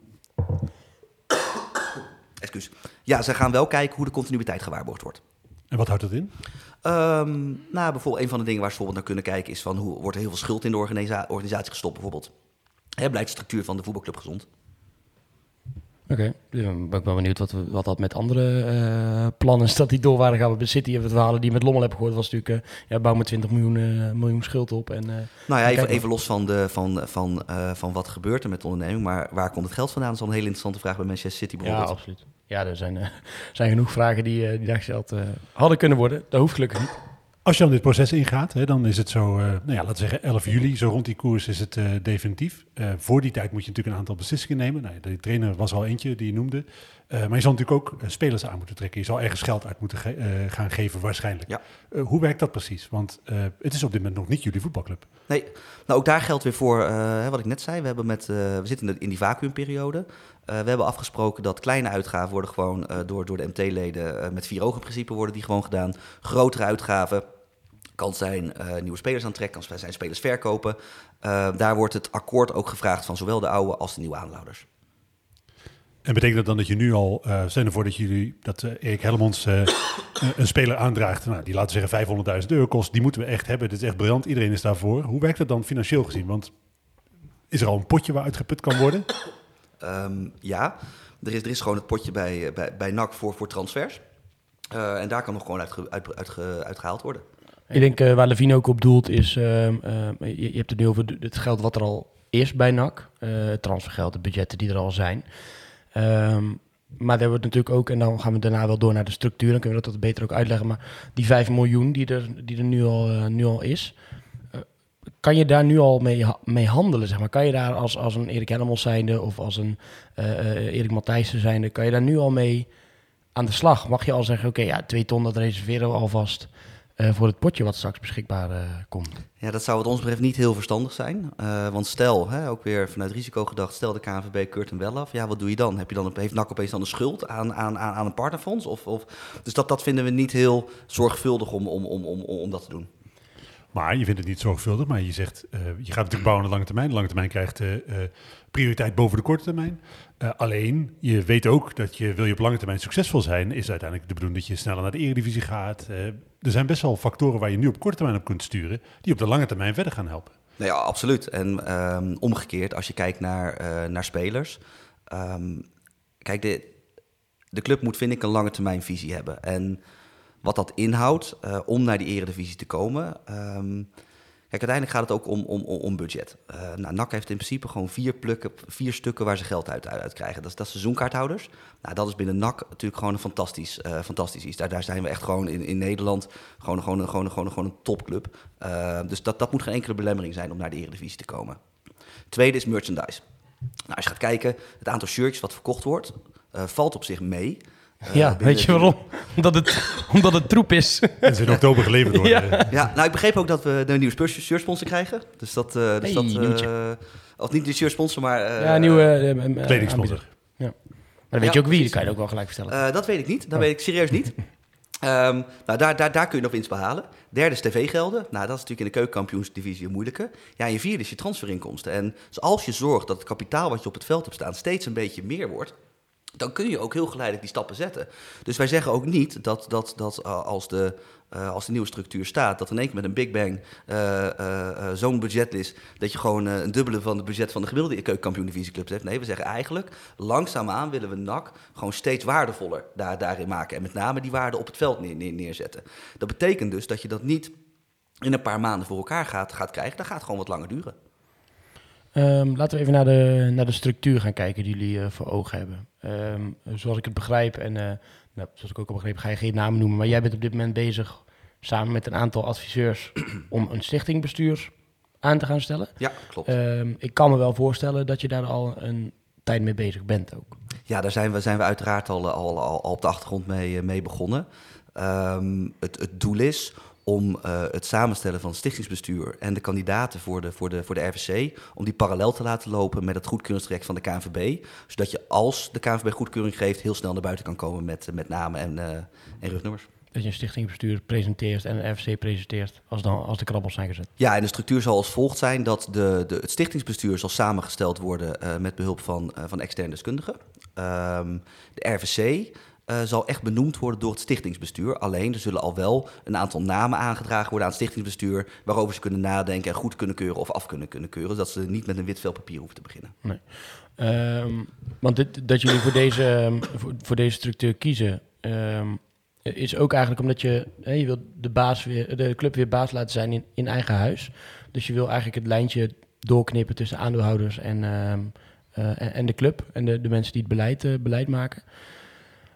Excuus. Ja, ze gaan wel kijken hoe de continuïteit gewaarborgd wordt. En wat houdt dat in? Um, nou, bijvoorbeeld een van de dingen waar ze bijvoorbeeld naar kunnen kijken is van hoe wordt er heel veel schuld in de organisa organisatie gestopt bijvoorbeeld. Hè, blijft de structuur van de voetbalclub gezond? Oké, okay. ben ik wel benieuwd wat, we, wat dat met andere uh, plannen is dat die door waren gaan. Bij City hebben we het verhalen die met Lommel hebben gehoord. was natuurlijk, uh, ja, bouw met 20 miljoen, uh, miljoen schuld op. En, nou ja, even, even los van, de, van, van, van wat gebeurt er met de onderneming. Maar waar komt het geld vandaan? Dat is al een hele interessante vraag bij Manchester City bijvoorbeeld. Ja, absoluut. Ja, er zijn, zijn genoeg vragen die, die daar gesteld hadden kunnen worden. Dat hoeft gelukkig niet. Als je dan dit proces ingaat, hè, dan is het zo, uh, nou ja, laten we zeggen 11 juli, zo rond die koers is het uh, definitief. Uh, voor die tijd moet je natuurlijk een aantal beslissingen nemen. Nou, de trainer was al eentje die je noemde. maar je zal natuurlijk ook spelers aan moeten trekken. Je zal ergens geld uit moeten ge gaan geven waarschijnlijk. Ja. hoe werkt dat precies? Want het is op dit moment nog niet jullie voetbalclub. Nee, nou ook daar geldt weer voor wat ik net zei. We, hebben met, we zitten in, de, in die vacuümperiode. We hebben afgesproken dat kleine uitgaven worden gewoon door, door de MT-leden met vier ogen principe worden die gewoon gedaan. Grotere uitgaven kan zijn nieuwe spelers aantrekken, kan zijn spelers verkopen. Daar wordt het akkoord ook gevraagd van zowel de oude als de nieuwe aandeelhouders. En betekent dat dan dat je nu al, uh, stel ervoor dat jullie, dat Erik Helmonds een speler aandraagt, nou, die laten zeggen 500.000 euro kost, die moeten we echt hebben, dit is echt briljant, iedereen is daarvoor. Hoe werkt dat dan financieel gezien? Want is er al een potje waar uitgeput kan worden? Um, ja, er is, er is gewoon het potje bij, bij, bij NAC voor, voor transfers. en daar kan nog gewoon uit, uit, uit, uitgehaald worden. Ik denk uh, waar Levine ook op doelt is, uh, uh, je, je, hebt het nu over het geld wat er al is bij NAC. het transfergeld, de budgetten die er al zijn. Maar er wordt natuurlijk ook, en dan gaan we daarna wel door naar de structuur, dan kunnen we dat beter ook uitleggen. Maar die 5 miljoen die er, die er nu, al, nu al is, kan je daar nu al mee, mee handelen? Zeg maar? Kan je daar als, als een Erik Helmels zijnde of als een Erik Matthijssen zijnde, kan je daar nu al mee aan de slag? Mag je al zeggen, oké, ja, twee ton, dat reserveren we alvast. Uh, voor het potje wat straks beschikbaar komt. Ja, dat zou wat ons betreft niet heel verstandig zijn. Want stel, hè, ook weer vanuit risico gedacht, stel de KNVB keurt hem wel af. Ja, wat doe je dan? Heb je dan heeft NAC opeens dan een schuld aan, aan, aan, aan een partnerfonds? Of, of, dus dat, dat vinden we niet heel zorgvuldig om, om, om, om, om dat te doen. Maar je vindt het niet zorgvuldig, maar je zegt, uh, je gaat natuurlijk bouwen de lange termijn. Lange termijn krijgt uh, prioriteit boven de korte termijn. Alleen, je weet ook dat je, wil je op lange termijn succesvol zijn, is uiteindelijk de bedoeling dat je sneller naar de eredivisie gaat. er zijn best wel factoren waar je nu op korte termijn op kunt sturen, die op de lange termijn verder gaan helpen. Nou ja, absoluut. En um, omgekeerd, als je kijkt naar, naar spelers. Um, kijk, de, de club moet, vind ik, een lange termijn visie hebben. En wat dat inhoudt uh, om naar die eredivisie te komen. Um, kijk, uiteindelijk gaat het ook om, om, om budget. Uh, nou, NAC heeft in principe gewoon vier, plukken, vier stukken waar ze geld uit, uit, krijgen. Dat is, dat seizoenkaarthouders. Nou, dat is binnen NAC natuurlijk gewoon een fantastisch, uh, fantastisch iets. Daar, daar zijn we echt gewoon in, in Nederland gewoon, gewoon, gewoon, gewoon, gewoon, een topclub. dus dat, dat moet geen enkele belemmering zijn om naar de eredivisie te komen. Tweede is merchandise. Nou, als je gaat kijken, het aantal shirts wat verkocht wordt, valt op zich mee. Uh, ja, weet je waarom? Omdat het, omdat het troep is. En ze in oktober geleverd worden. ja. ja, nou ik begreep ook dat we een nieuwe shirt sponsor krijgen. Dus dat... Uh, dus hey, dat uh, of niet de shirt sponsor, maar... ja, nieuwe... Kledingsponsor. Ja. Maar weet ja, je ook wie? Dat kan je ook wel gelijk vertellen. dat weet ik niet. Dat oh. weet ik serieus niet. Um, nou, daar, daar, daar kun je nog winst behalen. Derde is tv-gelden. Nou, dat is natuurlijk in de keukenkampioensdivisie een moeilijke. Ja, en je vierde is je transferinkomsten. En dus als je zorgt dat het kapitaal wat je op het veld hebt staan steeds een beetje meer wordt dan kun je ook heel geleidelijk die stappen zetten. Dus wij zeggen ook niet dat, dat, dat uh, als, de, uh, als de nieuwe structuur staat, dat in één keer met een Big Bang uh, zo'n budget is, dat je gewoon een dubbele van het budget van de gemiddelde keukenkampioen divisieclubs hebt. Nee, we zeggen eigenlijk, langzaamaan willen we NAC gewoon steeds waardevoller daar, daarin maken. En met name die waarde op het veld neer, neer, neerzetten. Dat betekent dus dat je dat niet in een paar maanden voor elkaar gaat, gaat krijgen. Dat gaat gewoon wat langer duren. Um, laten we even naar de, naar de structuur gaan kijken die jullie uh, voor ogen hebben. Um, zoals ik het begrijp, en uh, nou, zoals ik ook al begreep, ga je geen namen noemen, maar jij bent op dit moment bezig samen met een aantal adviseurs om een stichtingbestuur aan te gaan stellen. Ja, klopt. Um, ik kan me wel voorstellen dat je daar al een tijd mee bezig bent ook. Ja, daar zijn we, zijn we uiteraard al, al, al, al op de achtergrond mee, mee begonnen. Ehm, het, het doel is om eh, het samenstellen van het stichtingsbestuur en de kandidaten voor de, voor, de, voor de RVC, om die parallel te laten lopen met het goedkeuringstraject van de KNVB. Zodat je als de KNVB goedkeuring geeft, heel snel naar buiten kan komen met, met namen en, eh, en rugnummers. Dat je een stichtingbestuur presenteert en een RVC presenteert als, dan, als de krabbels zijn gezet. Ja, en de structuur zal als volgt zijn dat de, de, het stichtingsbestuur zal samengesteld worden uh, met behulp van, uh, van externe deskundigen. Um, de RVC uh, zal echt benoemd worden door het stichtingsbestuur. Alleen er zullen al wel een aantal namen aangedragen worden aan het stichtingsbestuur. waarover ze kunnen nadenken en goed kunnen keuren of af kunnen, kunnen keuren. Zodat ze niet met een wit vel papier hoeven te beginnen. Nee. Um, want dit, dat jullie voor deze, voor, voor deze structuur kiezen. Um, is ook eigenlijk omdat je, hè, je wil de, baas weer, de club weer baas laten zijn in, in eigen huis. Dus je wil eigenlijk het lijntje doorknippen tussen aandeelhouders en, uh, en, de club en de, de mensen die het beleid, uh, beleid maken.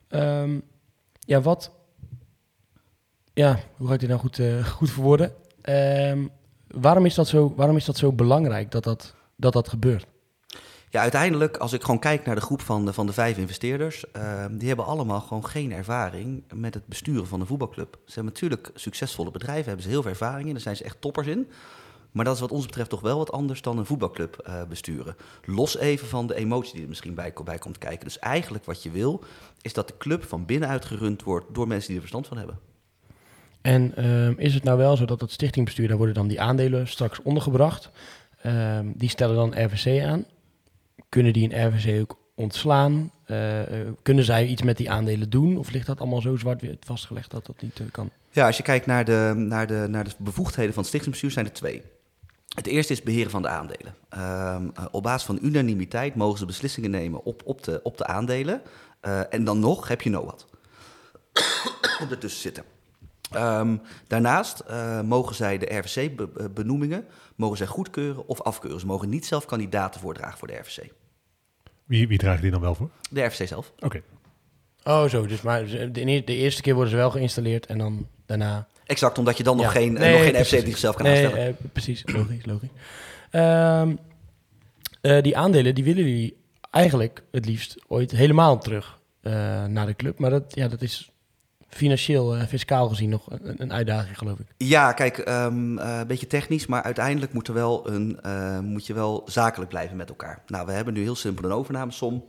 Um, ja, wat. Ja, hoe ga ik dit nou goed, goed verwoorden? Um, waarom, is dat zo, waarom is dat zo belangrijk dat dat, dat, dat gebeurt? Ja, uiteindelijk, als ik gewoon kijk naar de groep van de, van de vijf investeerders, uh, die hebben allemaal gewoon geen ervaring met het besturen van een voetbalclub. Ze hebben natuurlijk succesvolle bedrijven, hebben ze heel veel ervaring in, daar zijn ze echt toppers in. Maar dat is wat ons betreft toch wel wat anders dan een voetbalclub uh, besturen. Los even van de emotie die er misschien bij, bij komt kijken. Dus eigenlijk wat je wil, is dat de club van binnenuit gerund wordt door mensen die er verstand van hebben. En uh, is het nou wel zo dat het stichtingbestuur, daar worden dan die aandelen straks ondergebracht. Uh, die stellen dan RVC aan. Kunnen die een RVC ook ontslaan? Uh, kunnen zij iets met die aandelen doen? Of ligt dat allemaal zo zwart vastgelegd dat dat niet uh, kan? Ja, als je kijkt naar de, naar, de, naar de bevoegdheden van het stichtingsbestuur, zijn er twee. Het eerste is beheren van de aandelen. Uh, op basis van unanimiteit mogen ze beslissingen nemen op, op, de, op de aandelen. en dan nog heb je no wat ertussen zitten. Um, daarnaast uh, mogen zij de RVC-benoemingen mogen zij goedkeuren of afkeuren. Ze mogen niet zelf kandidaten voordragen voor de RVC. Wie, wie draagt die dan wel voor? De RVC zelf. Oké. Okay. Oh, zo. Dus maar de, de, eerste keer worden ze wel geïnstalleerd en dan daarna... Exact, omdat je dan ja. nog geen, nee, nog geen RVC die zichzelf kan nee, aanstellen. Uh, precies, logisch, logisch. Um, uh, die aandelen, die willen jullie eigenlijk het liefst ooit helemaal terug uh, naar de club. Maar dat, ja, dat is financieel, uh, fiscaal gezien nog een, een, uitdaging, geloof ik. Ja, kijk, een um, uh, beetje technisch, maar uiteindelijk moet, er wel een, uh, moet je wel zakelijk blijven met elkaar. Nou, we hebben nu heel simpel een overnamesom.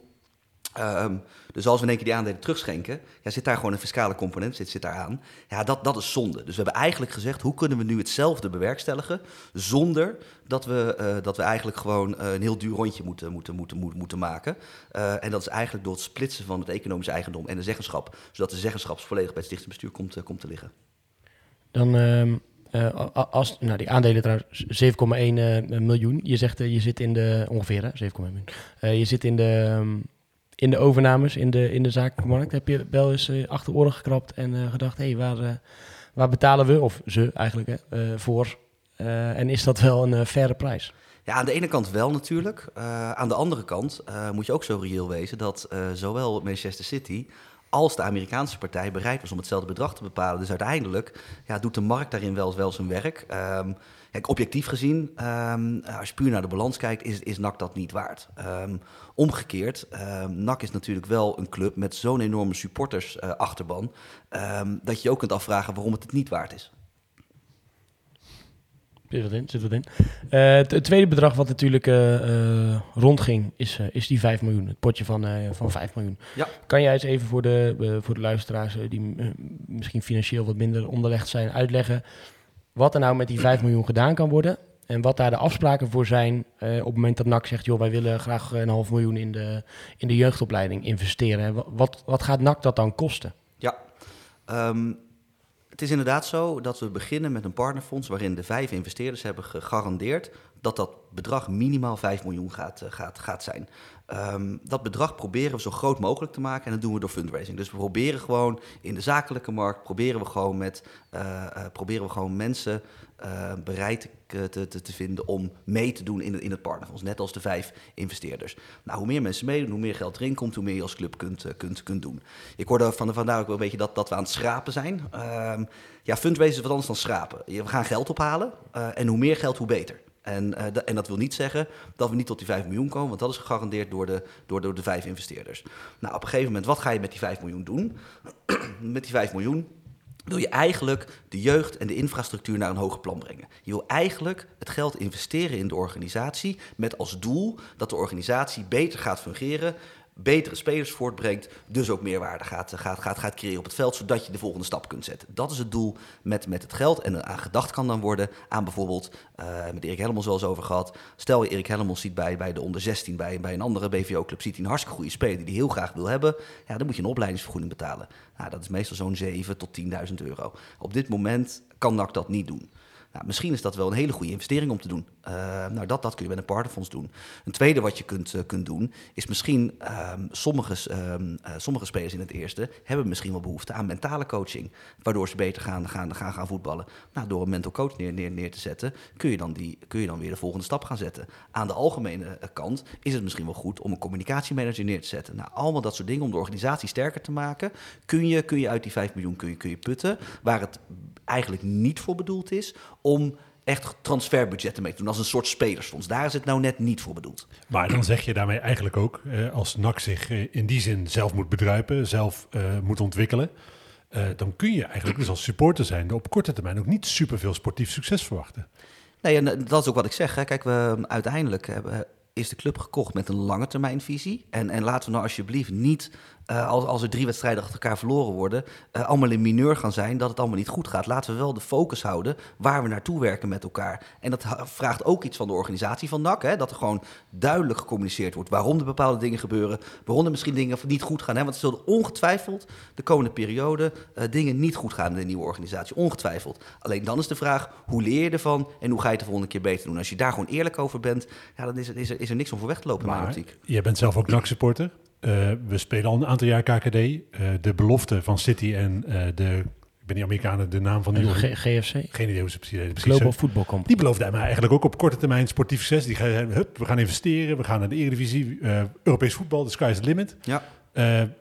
Um, dus als we in één keer die aandelen terugschenken, ja, zit daar gewoon een fiscale component zit, zit daar aan. Ja, dat, dat is zonde. Dus we hebben eigenlijk gezegd, hoe kunnen we nu hetzelfde bewerkstelligen zonder dat we, uh, dat we eigenlijk gewoon uh, een heel duur rondje moeten, moeten, moeten, moeten, maken. Uh, en dat is eigenlijk door het splitsen van het economische eigendom en de zeggenschap, zodat de zeggenschap volledig bij het stichtingsbestuur komt, komt te liggen. Dan... Uh, als, nou, die aandelen trouwens 7,1 uh, miljoen. Je zegt je zit in de ongeveer 7,1 miljoen. je zit in de, um, in de overnames in de, in de zakelijke markt. Heb je wel eens achter oren gekrapt en gedacht: hé, hey, waar, waar betalen we, of ze eigenlijk, hè, voor? en is dat wel een faire prijs? Ja, aan de ene kant wel natuurlijk. aan de andere kant moet je ook zo reëel wezen dat zowel Manchester City als de Amerikaanse partij bereid was om hetzelfde bedrag te bepalen. Dus uiteindelijk ja, doet de markt daarin wel, wel zijn werk. Um, kijk, objectief gezien, um, als je puur naar de balans kijkt, is, is NAC dat niet waard. Um, omgekeerd, NAC is natuurlijk wel een club met zo'n enorme supportersachterban... Uh, dat je je ook kunt afvragen waarom het het niet waard is. Zit in, zit wat in. Uh, het tweede bedrag wat natuurlijk uh, rondging is, is die 5 miljoen. Het potje van, van 5 miljoen. Ja. Kan jij eens even voor de, voor de luisteraars die misschien financieel wat minder onderlegd zijn uitleggen... wat er nou met die 5 miljoen gedaan kan worden... en wat daar de afspraken voor zijn op het moment dat NAC zegt... joh, wij willen graag een half miljoen in de, in de jeugdopleiding investeren. Wat, wat gaat NAC dat dan kosten? Ja, um het is inderdaad zo dat we beginnen met een partnerfonds waarin de vijf investeerders hebben gegarandeerd dat dat bedrag minimaal 5 miljoen gaat, gaat, gaat zijn. Um, dat bedrag proberen we zo groot mogelijk te maken en dat doen we door fundraising. Dus we proberen gewoon in de zakelijke markt, proberen we gewoon, met, uh, uh, proberen we gewoon mensen uh, bereid te, te, te, vinden om mee te doen in, in het partnerfonds. Net als de vijf investeerders. Nou, hoe meer mensen meedoen, hoe meer geld erin komt, hoe meer je als club kunt, kunt, kunt doen. Ik hoorde van, vandaar ook wel een beetje dat, dat we aan het schrapen zijn. Um, ja, fundraising is wat anders dan schrapen. We gaan geld ophalen en hoe meer geld, hoe beter. En, de, en, dat wil niet zeggen dat we niet tot die 5 miljoen komen, want dat is gegarandeerd door de, door, door de vijf investeerders. Nou, op een gegeven moment, wat ga je met die 5 miljoen doen? met die 5 miljoen wil je eigenlijk de jeugd en de infrastructuur naar een hoger plan brengen. Je wil eigenlijk het geld investeren in de organisatie met als doel dat de organisatie beter gaat fungeren, betere spelers voortbrengt, dus ook meerwaarde gaat, gaat, gaat, gaat creëren op het veld, zodat je de volgende stap kunt zetten. Dat is het doel met, met het geld. En aan gedacht kan dan worden aan bijvoorbeeld, uh, met Erik Helmels wel eens over gehad, stel je Erik Helmels ziet bij, bij de onder 16, bij, bij een andere BVO-club, ziet hij een hartstikke goede speler die hij heel graag wil hebben, ja, dan moet je een opleidingsvergoeding betalen. Nou, dat is meestal zo'n 7 tot 10.000 euro. Op dit moment kan NAC dat niet doen. Nou, misschien is dat wel een hele goede investering om te doen. Uh, nou, dat, dat kun je met een partnerfonds doen. Een tweede wat je kunt, uh, kunt doen, is misschien um, sommige, um, uh, sommige spelers in het eerste hebben misschien wel behoefte aan mentale coaching. Waardoor ze beter gaan, gaan, gaan, gaan voetballen. Nou, door een mental coach neer, neer, neer te zetten, kun je, dan die, kun je dan weer de volgende stap gaan zetten. Aan de algemene kant is het misschien wel goed om een communicatiemanager neer te zetten. Nou, allemaal dat soort dingen om de organisatie sterker te maken. Kun je, kun je uit die 5 miljoen kun je, kun je putten. Waar het eigenlijk niet voor bedoeld is om echt transferbudgetten mee te doen als een soort spelersfonds. Daar is het nou net niet voor bedoeld. Maar dan zeg je daarmee eigenlijk ook, eh, als NAC zich eh, in die zin zelf moet bedruipen, zelf uh, moet ontwikkelen, dan kun je eigenlijk dus als supporter zijn op korte termijn ook niet superveel sportief succes verwachten. Nee, en dat is ook wat ik zeg. Hè. Kijk, we uiteindelijk hebben is de club gekocht met een lange termijnvisie. En, en laten we nou alsjeblieft niet, uh, als, als er drie wedstrijden achter elkaar verloren worden, uh, allemaal in mineur gaan zijn dat het allemaal niet goed gaat. Laten we wel de focus houden waar we naartoe werken met elkaar. En dat vraagt ook iets van de organisatie van NAC. Hè, dat er gewoon duidelijk gecommuniceerd wordt waarom er bepaalde dingen gebeuren. Waarom er misschien dingen niet goed gaan. Hè, want er zullen ongetwijfeld de komende periode uh, dingen niet goed gaan in de nieuwe organisatie. Ongetwijfeld. Alleen dan is de vraag, hoe leer je ervan en hoe ga je het de volgende keer beter doen? Als je daar gewoon eerlijk over bent, ja, dan is er, is er, is er niks om voor weg te lopen maar, in mijn optiek. Jij bent zelf ook NAC-supporter. Uh, we spelen al een aantal jaar KKD. Uh, de belofte van City en uh, de, ik ben die Amerikanen, de naam van die... GFC? Geen idee hoe ze precies precies Global Football Company. Die beloofde mij eigenlijk ook op korte termijn sportief succes. Die gaan, hup, we gaan investeren, we gaan naar de Eredivisie, Europees voetbal, de sky is the limit. Ja.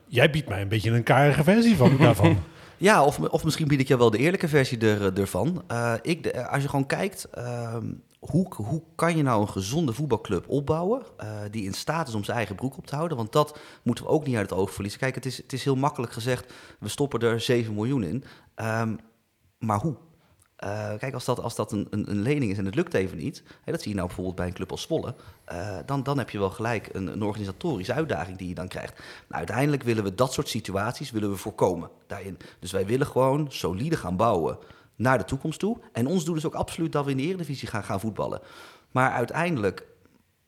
jij biedt mij een beetje een karige versie van, daarvan. Ja, of, of misschien bied ik jou wel de eerlijke versie er, ervan. ik, als je gewoon kijkt, hoe, hoe kan je nou een gezonde voetbalclub opbouwen uh, die in staat is om zijn eigen broek op te houden? Want dat moeten we ook niet uit het oog verliezen. Kijk, het is, het is heel makkelijk gezegd, we stoppen er 7 miljoen in. Um, maar hoe? Uh, kijk, als dat, als dat een, een, lening is en het lukt even niet, hè, dat zie je nou bijvoorbeeld bij een club als Zwolle, uh, dan, dan heb je wel gelijk een, een organisatorische uitdaging die je dan krijgt. Nou, uiteindelijk willen we dat soort situaties willen we voorkomen daarin. Dus wij willen gewoon solide gaan bouwen naar de toekomst toe. En ons doel is ook absoluut dat we in de Eredivisie gaan, gaan voetballen. Maar uiteindelijk,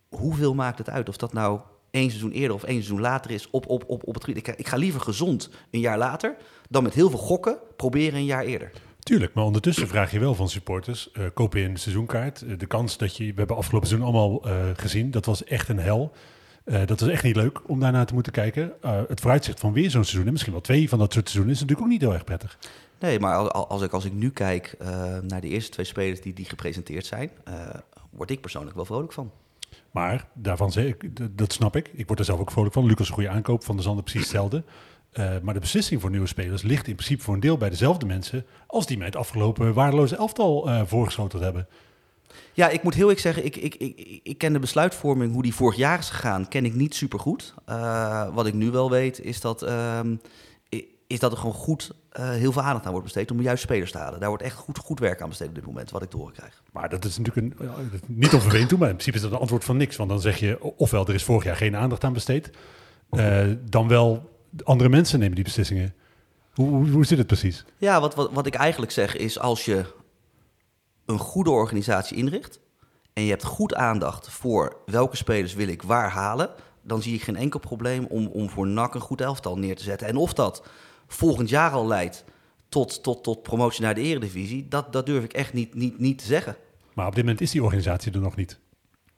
hoeveel maakt het uit of dat nou één seizoen eerder of één seizoen later is op, op, op, op het ik, ik ga liever gezond een jaar later dan met heel veel gokken proberen een jaar eerder. Tuurlijk, maar ondertussen vraag je wel van supporters, uh, koop je een seizoenkaart. Uh, de kans dat je, we hebben afgelopen seizoen allemaal uh, gezien, dat was echt een hel. Dat was echt niet leuk om daarna te moeten kijken. Het vooruitzicht van weer zo'n seizoen, en misschien wel twee van dat soort seizoenen, is natuurlijk ook niet heel erg prettig. Nee, maar als ik, als ik nu kijk uh, naar de eerste twee spelers die, die gepresenteerd zijn, word ik persoonlijk wel vrolijk van. Maar daarvan zeg ik, dat snap ik. Ik word er zelf ook vrolijk van. Lucas een goede aankoop, van de Zander precies hetzelfde. maar de beslissing voor nieuwe spelers ligt in principe voor een deel bij dezelfde mensen als die mij het afgelopen waardeloze elftal voorgeschoteld hebben. Ja, ik moet heel eerlijk zeggen, ik, ik, ik, ik ken de besluitvorming, hoe die vorig jaar is gegaan, ken ik niet super goed. Uh, wat ik nu wel weet, is dat, uh, is dat er gewoon goed uh, heel veel aandacht aan wordt besteed om juist spelers te halen. Daar wordt echt goed, goed werk aan besteed op dit moment, wat ik te horen krijg. Maar dat is natuurlijk een, niet onvervelend toe, maar in principe is dat een antwoord van niks. Want dan zeg je, ofwel er is vorig jaar geen aandacht aan besteed, dan wel andere mensen nemen die beslissingen. Hoe, hoe, hoe zit het precies? Ja, wat, wat, wat ik eigenlijk zeg is, als je een goede organisatie inricht en je hebt goed aandacht voor welke spelers wil ik waar halen, dan zie ik geen enkel probleem om, om voor NAC een goed elftal neer te zetten. En of dat volgend jaar al leidt tot, tot, tot promotie naar de eredivisie, dat, dat durf ik echt niet, niet, niet te zeggen. Maar op dit moment is die organisatie er nog niet.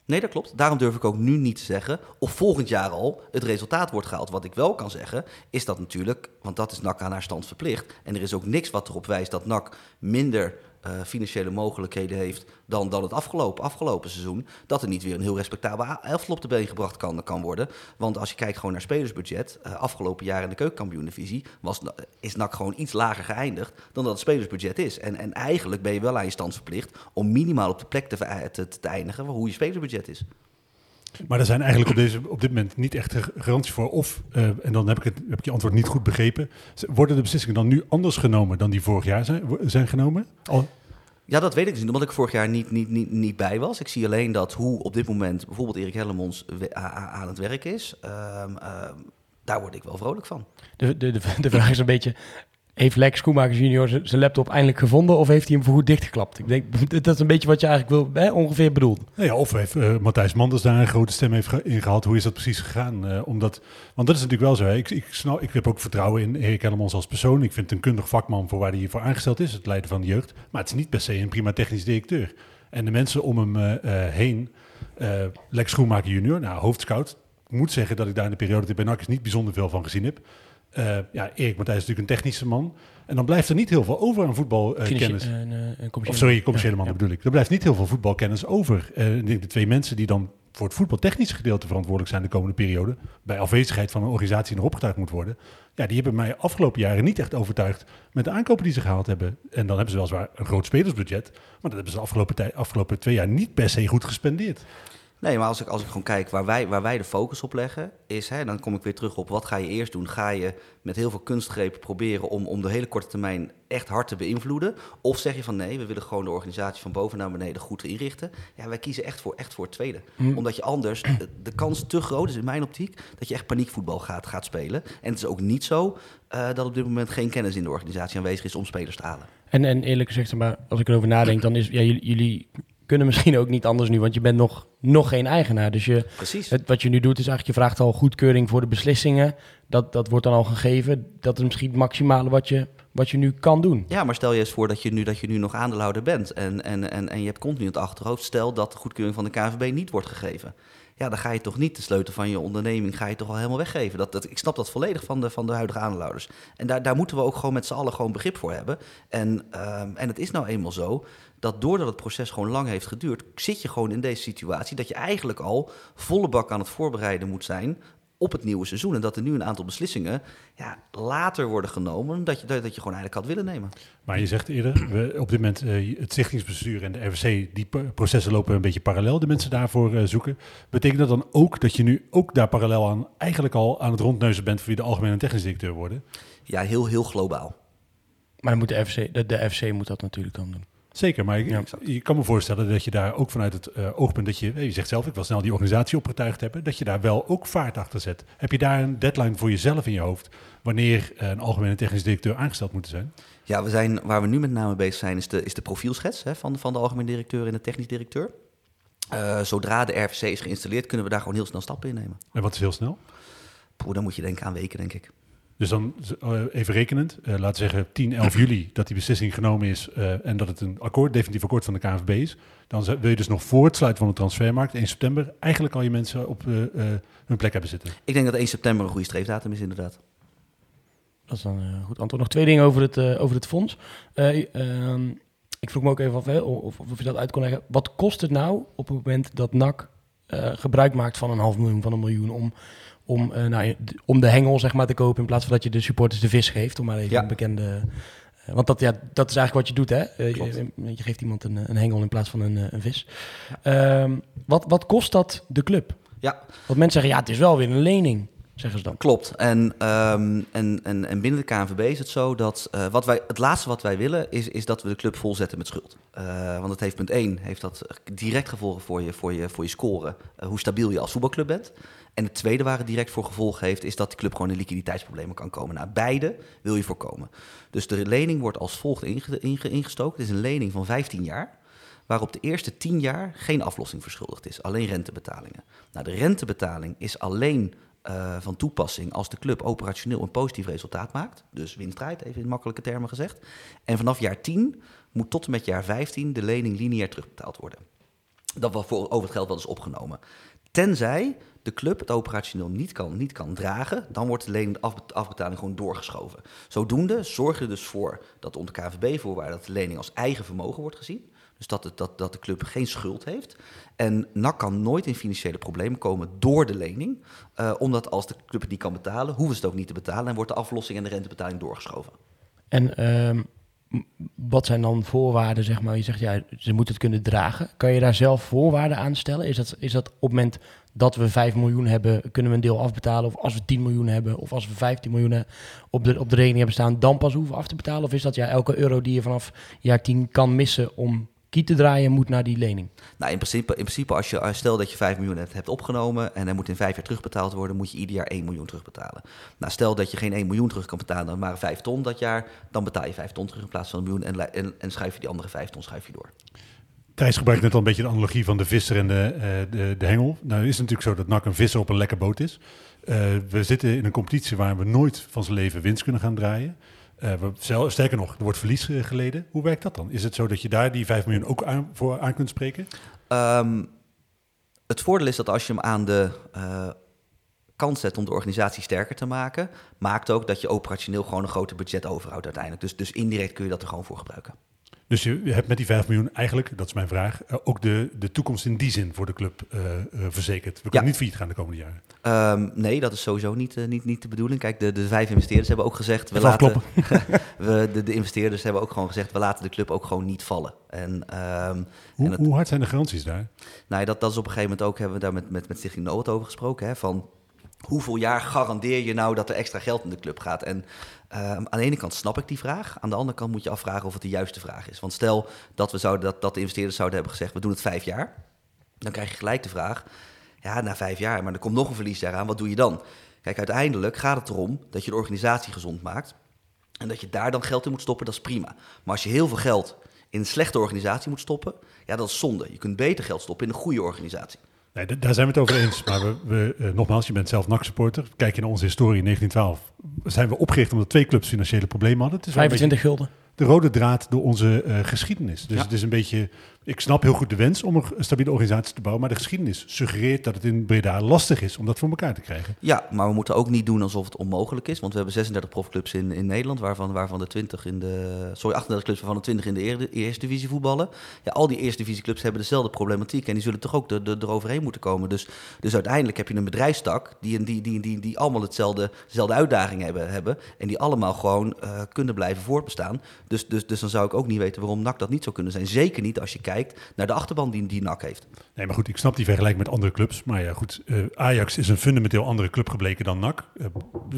Nee, dat klopt. Daarom durf ik ook nu niet te zeggen of volgend jaar al het resultaat wordt gehaald. Wat ik wel kan zeggen, is dat natuurlijk, want dat is NAC aan haar stand verplicht. En er is ook niks wat erop wijst dat NAC minder uh, financiële mogelijkheden heeft dan, dan het afgelopen, afgelopen seizoen, dat er niet weer een heel respectabel elftal op de been gebracht kan, kan worden. Want als je kijkt gewoon naar spelersbudget, uh, afgelopen jaar in de keukenkampioen-divisie was, is NAC gewoon iets lager geëindigd dan dat het spelersbudget is. En, en eigenlijk ben je wel aan je stand verplicht om minimaal op de plek te, te, te eindigen hoe je spelersbudget is. Maar er zijn eigenlijk op, deze, op dit moment niet echt garanties voor. Of, eh, en dan heb ik, het, heb ik je antwoord niet goed begrepen. Worden de beslissingen dan nu anders genomen dan die vorig jaar zijn, zijn genomen? Al, Ja, dat weet ik dus niet, omdat ik vorig jaar niet, niet, niet, niet bij was. Ik zie alleen dat hoe op dit moment bijvoorbeeld Erik Hellemons aan het werk is. Ehm, ehm, daar word ik wel vrolijk van. De, de, de, de vraag is een beetje, heeft Lex Schoenmakers junior zijn laptop eindelijk gevonden of heeft hij hem voorgoed dichtgeklapt? Ik denk, dat is een beetje wat je eigenlijk wil, hè, ongeveer bedoelt. nou ja, of heeft eh, Matthijs Manders daar een grote stem heeft in gehad. Hoe is dat precies gegaan? Eh, omdat, want dat is natuurlijk wel zo. Hè. Ik, ik, snap, ik heb ook vertrouwen in Erik Hellemons als persoon. Ik vind het een kundig vakman voor waar hij voor aangesteld is. Het leiden van de jeugd. Maar het is niet per se een prima technisch directeur. En de mensen om hem eh, heen, Lex Schoenmaker junior, nou, hoofdscout. Ik moet zeggen dat ik daar in de periode dat ik bij NAC is niet bijzonder veel van gezien heb. Eh, ja, Erik Matthijs is natuurlijk een technische man. En dan blijft er niet heel veel over aan voetbalkennis. Een commerciële- Of sorry, commerciële man ja. bedoel ik. Er blijft niet heel veel voetbalkennis over. De twee mensen die dan voor het voetbaltechnische gedeelte verantwoordelijk zijn de komende periode, bij afwezigheid van een organisatie die nog opgetuigd moet worden, ja, die hebben mij afgelopen jaren niet echt overtuigd met de aankopen die ze gehaald hebben. En dan hebben ze weliswaar een groot spelersbudget, maar dat hebben ze de afgelopen, afgelopen twee jaar niet per se goed gespendeerd. Nee, maar als ik, als ik gewoon kijk waar wij, waar wij de focus op leggen, is, hè, dan kom ik weer terug op wat ga je eerst doen? Ga je met heel veel kunstgrepen proberen om, om de hele korte termijn echt hard te beïnvloeden? Of zeg je van nee, we willen gewoon de organisatie van boven naar beneden goed inrichten? Ja, wij kiezen echt voor, echt voor het tweede. Omdat je anders, de, de kans te groot is in mijn optiek, dat je echt paniekvoetbal gaat, gaat spelen. En het is ook niet zo eh, dat op dit moment geen kennis in de organisatie aanwezig is om spelers te halen. En, en eerlijk gezegd, zeg maar, als ik erover nadenk, dan is ja, jullie, jullie kunnen misschien ook niet anders nu, want je bent nog, nog geen eigenaar. Dus je, Precies. het, wat je nu doet is eigenlijk, je vraagt al goedkeuring voor de beslissingen. Dat, dat wordt dan al gegeven. Dat is misschien het maximale wat je, wat je nu kan doen. Ja, maar stel je eens voor dat je nu, dat je nu nog aandeelhouder bent en, en, en, en je hebt continu in het achterhoofd, stel dat de goedkeuring van de KNVB niet wordt gegeven. Ja, dan ga je toch niet de sleutel van je onderneming ga je toch al helemaal weggeven. Dat, dat, ik snap dat volledig van de, van de huidige aandeelhouders. En daar, daar moeten we ook gewoon met z'n allen gewoon begrip voor hebben. En, ehm, en het is nou eenmaal zo dat doordat het proces gewoon lang heeft geduurd, zit je gewoon in deze situatie dat je eigenlijk al volle bak aan het voorbereiden moet zijn op het nieuwe seizoen. En dat er nu een aantal beslissingen ja, later worden genomen dat je, dat je gewoon eigenlijk had willen nemen. Maar je zegt eerder, we, op dit moment eh, het stichtingsbestuur en de RVC, die processen lopen een beetje parallel, de mensen daarvoor eh, zoeken. Betekent dat dan ook dat je nu ook daar parallel aan eigenlijk al aan het rondneuzen bent voor wie de algemene technisch directeur worden? Ja, heel, heel globaal. Maar dan moet de, FC, de, de FC moet dat natuurlijk dan doen. Zeker, maar ik, Ja. je kan me voorstellen dat je daar ook vanuit het eh, oogpunt dat je, eh, je zegt zelf, ik wil snel die organisatie opgetuigd hebben, dat je daar wel ook vaart achter zet. Heb je daar een deadline voor jezelf in je hoofd wanneer eh, een algemene technisch directeur aangesteld moet zijn? Ja, we zijn, waar we nu met name bezig zijn, is de, is de profielschets hè, van, van de algemeen directeur en de technisch directeur. Eh, zodra de RVC is geïnstalleerd, kunnen we daar gewoon heel snel stappen in nemen. En wat is heel snel? Poeh, dan moet je denken aan weken, denk ik. Dus dan eh, even rekenend, eh, laten we zeggen 10, 11 juli dat die beslissing genomen is eh, en dat het een akkoord, definitief akkoord van de KNVB is. Dan wil je dus nog voor het sluiten van de transfermarkt, 1 september, eigenlijk al je mensen op eh, eh, hun plek hebben zitten. Ik denk dat 1 september een goede streefdatum is, inderdaad. Dat is dan eh, een goed antwoord. Nog twee dingen over het, eh, over het fonds. Eh, ehm, ik vroeg me ook even af hè, of, of je dat uit kon leggen. Wat kost het nou op het moment dat NAC eh, gebruik maakt van een half miljoen, van een miljoen... om, om, eh, nou, om de hengel zeg maar, te kopen in plaats van dat je de supporters de vis geeft? Om maar even Ja. een bekende... eh, want dat, ja, dat is eigenlijk wat je doet, hè? Eh, je, je geeft iemand een, een hengel in plaats van een, een vis. Ehm, wat, wat kost dat de club? Ja, Want mensen zeggen, ja, het is wel weer een lening, zeggen ze dan. klopt. En, ehm, en, en, en binnen de KNVB is het zo dat wat wij, het laatste wat wij willen is, is dat we de club volzetten met schuld. Want het heeft punt 1, heeft dat direct gevolgen voor je, voor je, voor je scoren, hoe stabiel je als voetbalclub bent. En het tweede waar het direct voor gevolgen heeft, is dat de club gewoon in liquiditeitsproblemen kan komen. Nou, beide wil je voorkomen. Dus de lening wordt als volgt inge- inge- ingestoken. Het is een lening van 15 jaar, waarop de eerste 10 jaar geen aflossing verschuldigd is, alleen rentebetalingen. Nou, de rentebetaling is alleen eh, van toepassing als de club operationeel een positief resultaat maakt. Dus winst draait, even in makkelijke termen gezegd. En vanaf jaar 10 moet tot en met jaar 15 de lening lineair terugbetaald worden. Dat wordt voor over het geld wel eens opgenomen. Tenzij de club het operationeel niet kan, niet kan dragen, dan wordt de lening, de afbe- afbetaling gewoon doorgeschoven. Zodoende zorg je er dus voor dat onder KVB-voorwaarden dat de lening als eigen vermogen wordt gezien. Dus dat, het, dat, dat de club geen schuld heeft. En NAC kan nooit in financiële problemen komen door de lening. eh, omdat als de club het niet kan betalen, hoeven ze het ook niet te betalen. En wordt de aflossing en de rentebetaling doorgeschoven. En ehm, wat zijn dan voorwaarden, zeg maar? Je zegt, ja, ze moeten het kunnen dragen. Kan je daar zelf voorwaarden aan stellen? Is dat, is dat op het moment dat we 5 miljoen hebben, kunnen we een deel afbetalen? Of als we 10 miljoen hebben, of als we 15 miljoen op de, op de rekening hebben staan, dan pas hoeven af te betalen? Of is dat ja, elke euro die je vanaf jaar 10 kan missen om kiet te draaien, moet naar die lening? Nou, in principe, in principe als je stel dat je 5 miljoen hebt, opgenomen en hij moet in vijf jaar terugbetaald worden, moet je ieder jaar 1 miljoen terugbetalen. Nou, stel dat je geen 1 miljoen terug kan betalen, maar 5 ton dat jaar, dan betaal je 5 ton terug in plaats van een miljoen en, en, en schuif je die andere 5 ton schuif je door. Thijs gebruikt net al een beetje de analogie van de visser en de, eh, de, de hengel. Nou is natuurlijk zo dat NAC een visser op een lekker boot is. Eh, we zitten in een competitie waar we nooit van zijn leven winst kunnen gaan draaien. Eh, we, sterker nog, er wordt verlies geleden. Hoe werkt dat dan? Is het zo dat je daar die 5 miljoen ook aan, voor aan kunt spreken? Ehm, het voordeel is dat als je hem aan de kant zet om de organisatie sterker te maken, maakt ook dat je operationeel gewoon een groter budget overhoudt uiteindelijk. Dus, dus indirect kun je dat er gewoon voor gebruiken. Dus je hebt met die 5 miljoen eigenlijk, dat is mijn vraag, eh, ook de, de toekomst in die zin voor de club eh, eh, verzekerd. We kunnen niet failliet gaan de komende jaren. Ehm, nee, dat is sowieso niet, niet, niet de bedoeling. Kijk, de, de vijf investeerders hebben ook gezegd... We laten, we, de, de investeerders hebben ook gewoon gezegd... we laten de club ook gewoon niet vallen. En, ehm, Hoe, en hoe hard zijn de garanties daar? nou, ja, dat, dat is op een gegeven moment ook... hebben we daar met, met, met Stichting Noord over gesproken. Hè, van hoeveel jaar garandeer je nou dat er extra geld in de club gaat? En ehm, aan de ene kant snap ik die vraag. Aan de andere kant moet je afvragen of het de juiste vraag is. Want stel dat, we zouden, dat, dat de investeerders zouden hebben gezegd... we doen het vijf jaar. Dan krijg je gelijk de vraag... ja, na vijf jaar, maar er komt nog een verliesjaar aan. Wat doe je dan? Kijk, uiteindelijk gaat het erom dat je de organisatie gezond maakt... En dat je daar dan geld in moet stoppen, dat is prima. Maar als je heel veel geld in een slechte organisatie moet stoppen, ja, dat is zonde. Je kunt beter geld stoppen in een goede organisatie. Nee, daar zijn we het over eens. Maar we, we, eh, nogmaals, je bent zelf NAC-supporter. Kijk je naar onze historie in 1912. Zijn we opgericht omdat twee clubs financiële problemen hadden. Het is wel een 25 gulden. de rode draad door onze eh, geschiedenis. Dus Ja. het is een beetje... Ik snap heel goed de wens om een stabiele organisatie te bouwen. Maar de geschiedenis suggereert dat het in Breda lastig is om dat voor elkaar te krijgen. Ja, maar we moeten ook niet doen alsof het onmogelijk is. Want we hebben 36 profclubs in, in Nederland, waarvan, waarvan de 20 in de. Sorry, 38 clubs, waarvan de 20 in de eer- eerste divisie voetballen. Ja, al die eerste divisie clubs hebben dezelfde problematiek. En die zullen toch ook er, er, eroverheen moeten komen. Dus, dus uiteindelijk heb je een bedrijfstak die, die, die, die, die allemaal hetzelfde, dezelfde uitdagingen hebben, hebben. En die allemaal gewoon eh, kunnen blijven voortbestaan. Dus, dus, dus dan zou ik ook niet weten waarom NAC dat niet zou kunnen zijn. Zeker niet als je kijkt naar de achterban die, die NAC heeft. Nee, maar goed, ik snap die vergelijking met andere clubs. Maar ja, goed, eh, Ajax is een fundamenteel andere club gebleken dan NAC. Eh,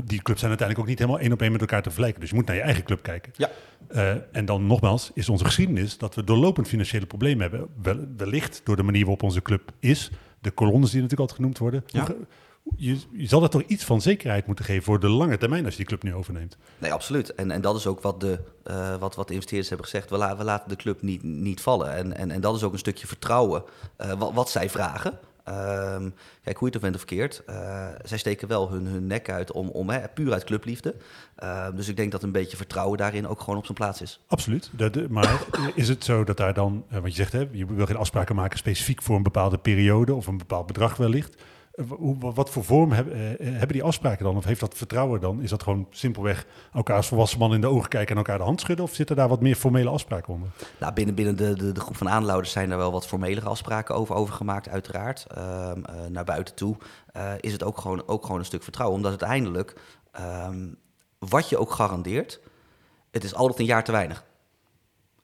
die clubs zijn uiteindelijk ook niet helemaal één op één met elkaar te vergelijken. Dus je moet naar je eigen club kijken. Ja. Eh, en dan nogmaals, is onze geschiedenis dat we doorlopend financiële problemen hebben. Wel, wellicht door de manier waarop onze club is. De kolonnes die natuurlijk altijd genoemd worden. Ja. Hoe Je, je zal er toch iets van zekerheid moeten geven voor de lange termijn als je die club nu overneemt. Nee, absoluut. En, en dat is ook wat de, eh, wat, wat de investeerders hebben gezegd. We, la- we laten de club niet, niet vallen. En, en, en dat is ook een stukje vertrouwen eh, wat, wat zij vragen. Ehm, kijk, hoe je het ook bent of verkeerd. eh, zij steken wel hun, hun nek uit om, om hè, puur uit clubliefde. Ehm, dus ik denk dat een beetje vertrouwen daarin ook gewoon op zijn plaats is. Absoluut. Dat, maar is het zo dat daar dan, want je zegt hè, je wil geen afspraken maken specifiek voor een bepaalde periode of een bepaald bedrag wellicht. Eh, wat voor vorm heb- eh, hebben die afspraken dan? Of heeft dat vertrouwen dan? Is dat gewoon simpelweg elkaar als volwassen man in de ogen kijken en elkaar de hand schudden? Of zitten daar wat meer formele afspraken onder? Nou, binnen, binnen de, de, de groep van aanlouders zijn er wel wat formelere afspraken over, over gemaakt, uiteraard. Ehm, eh, naar buiten toe eh, is het ook gewoon, ook gewoon een stuk vertrouwen. Omdat uiteindelijk, ehm, wat je ook garandeert, het is altijd een jaar te weinig.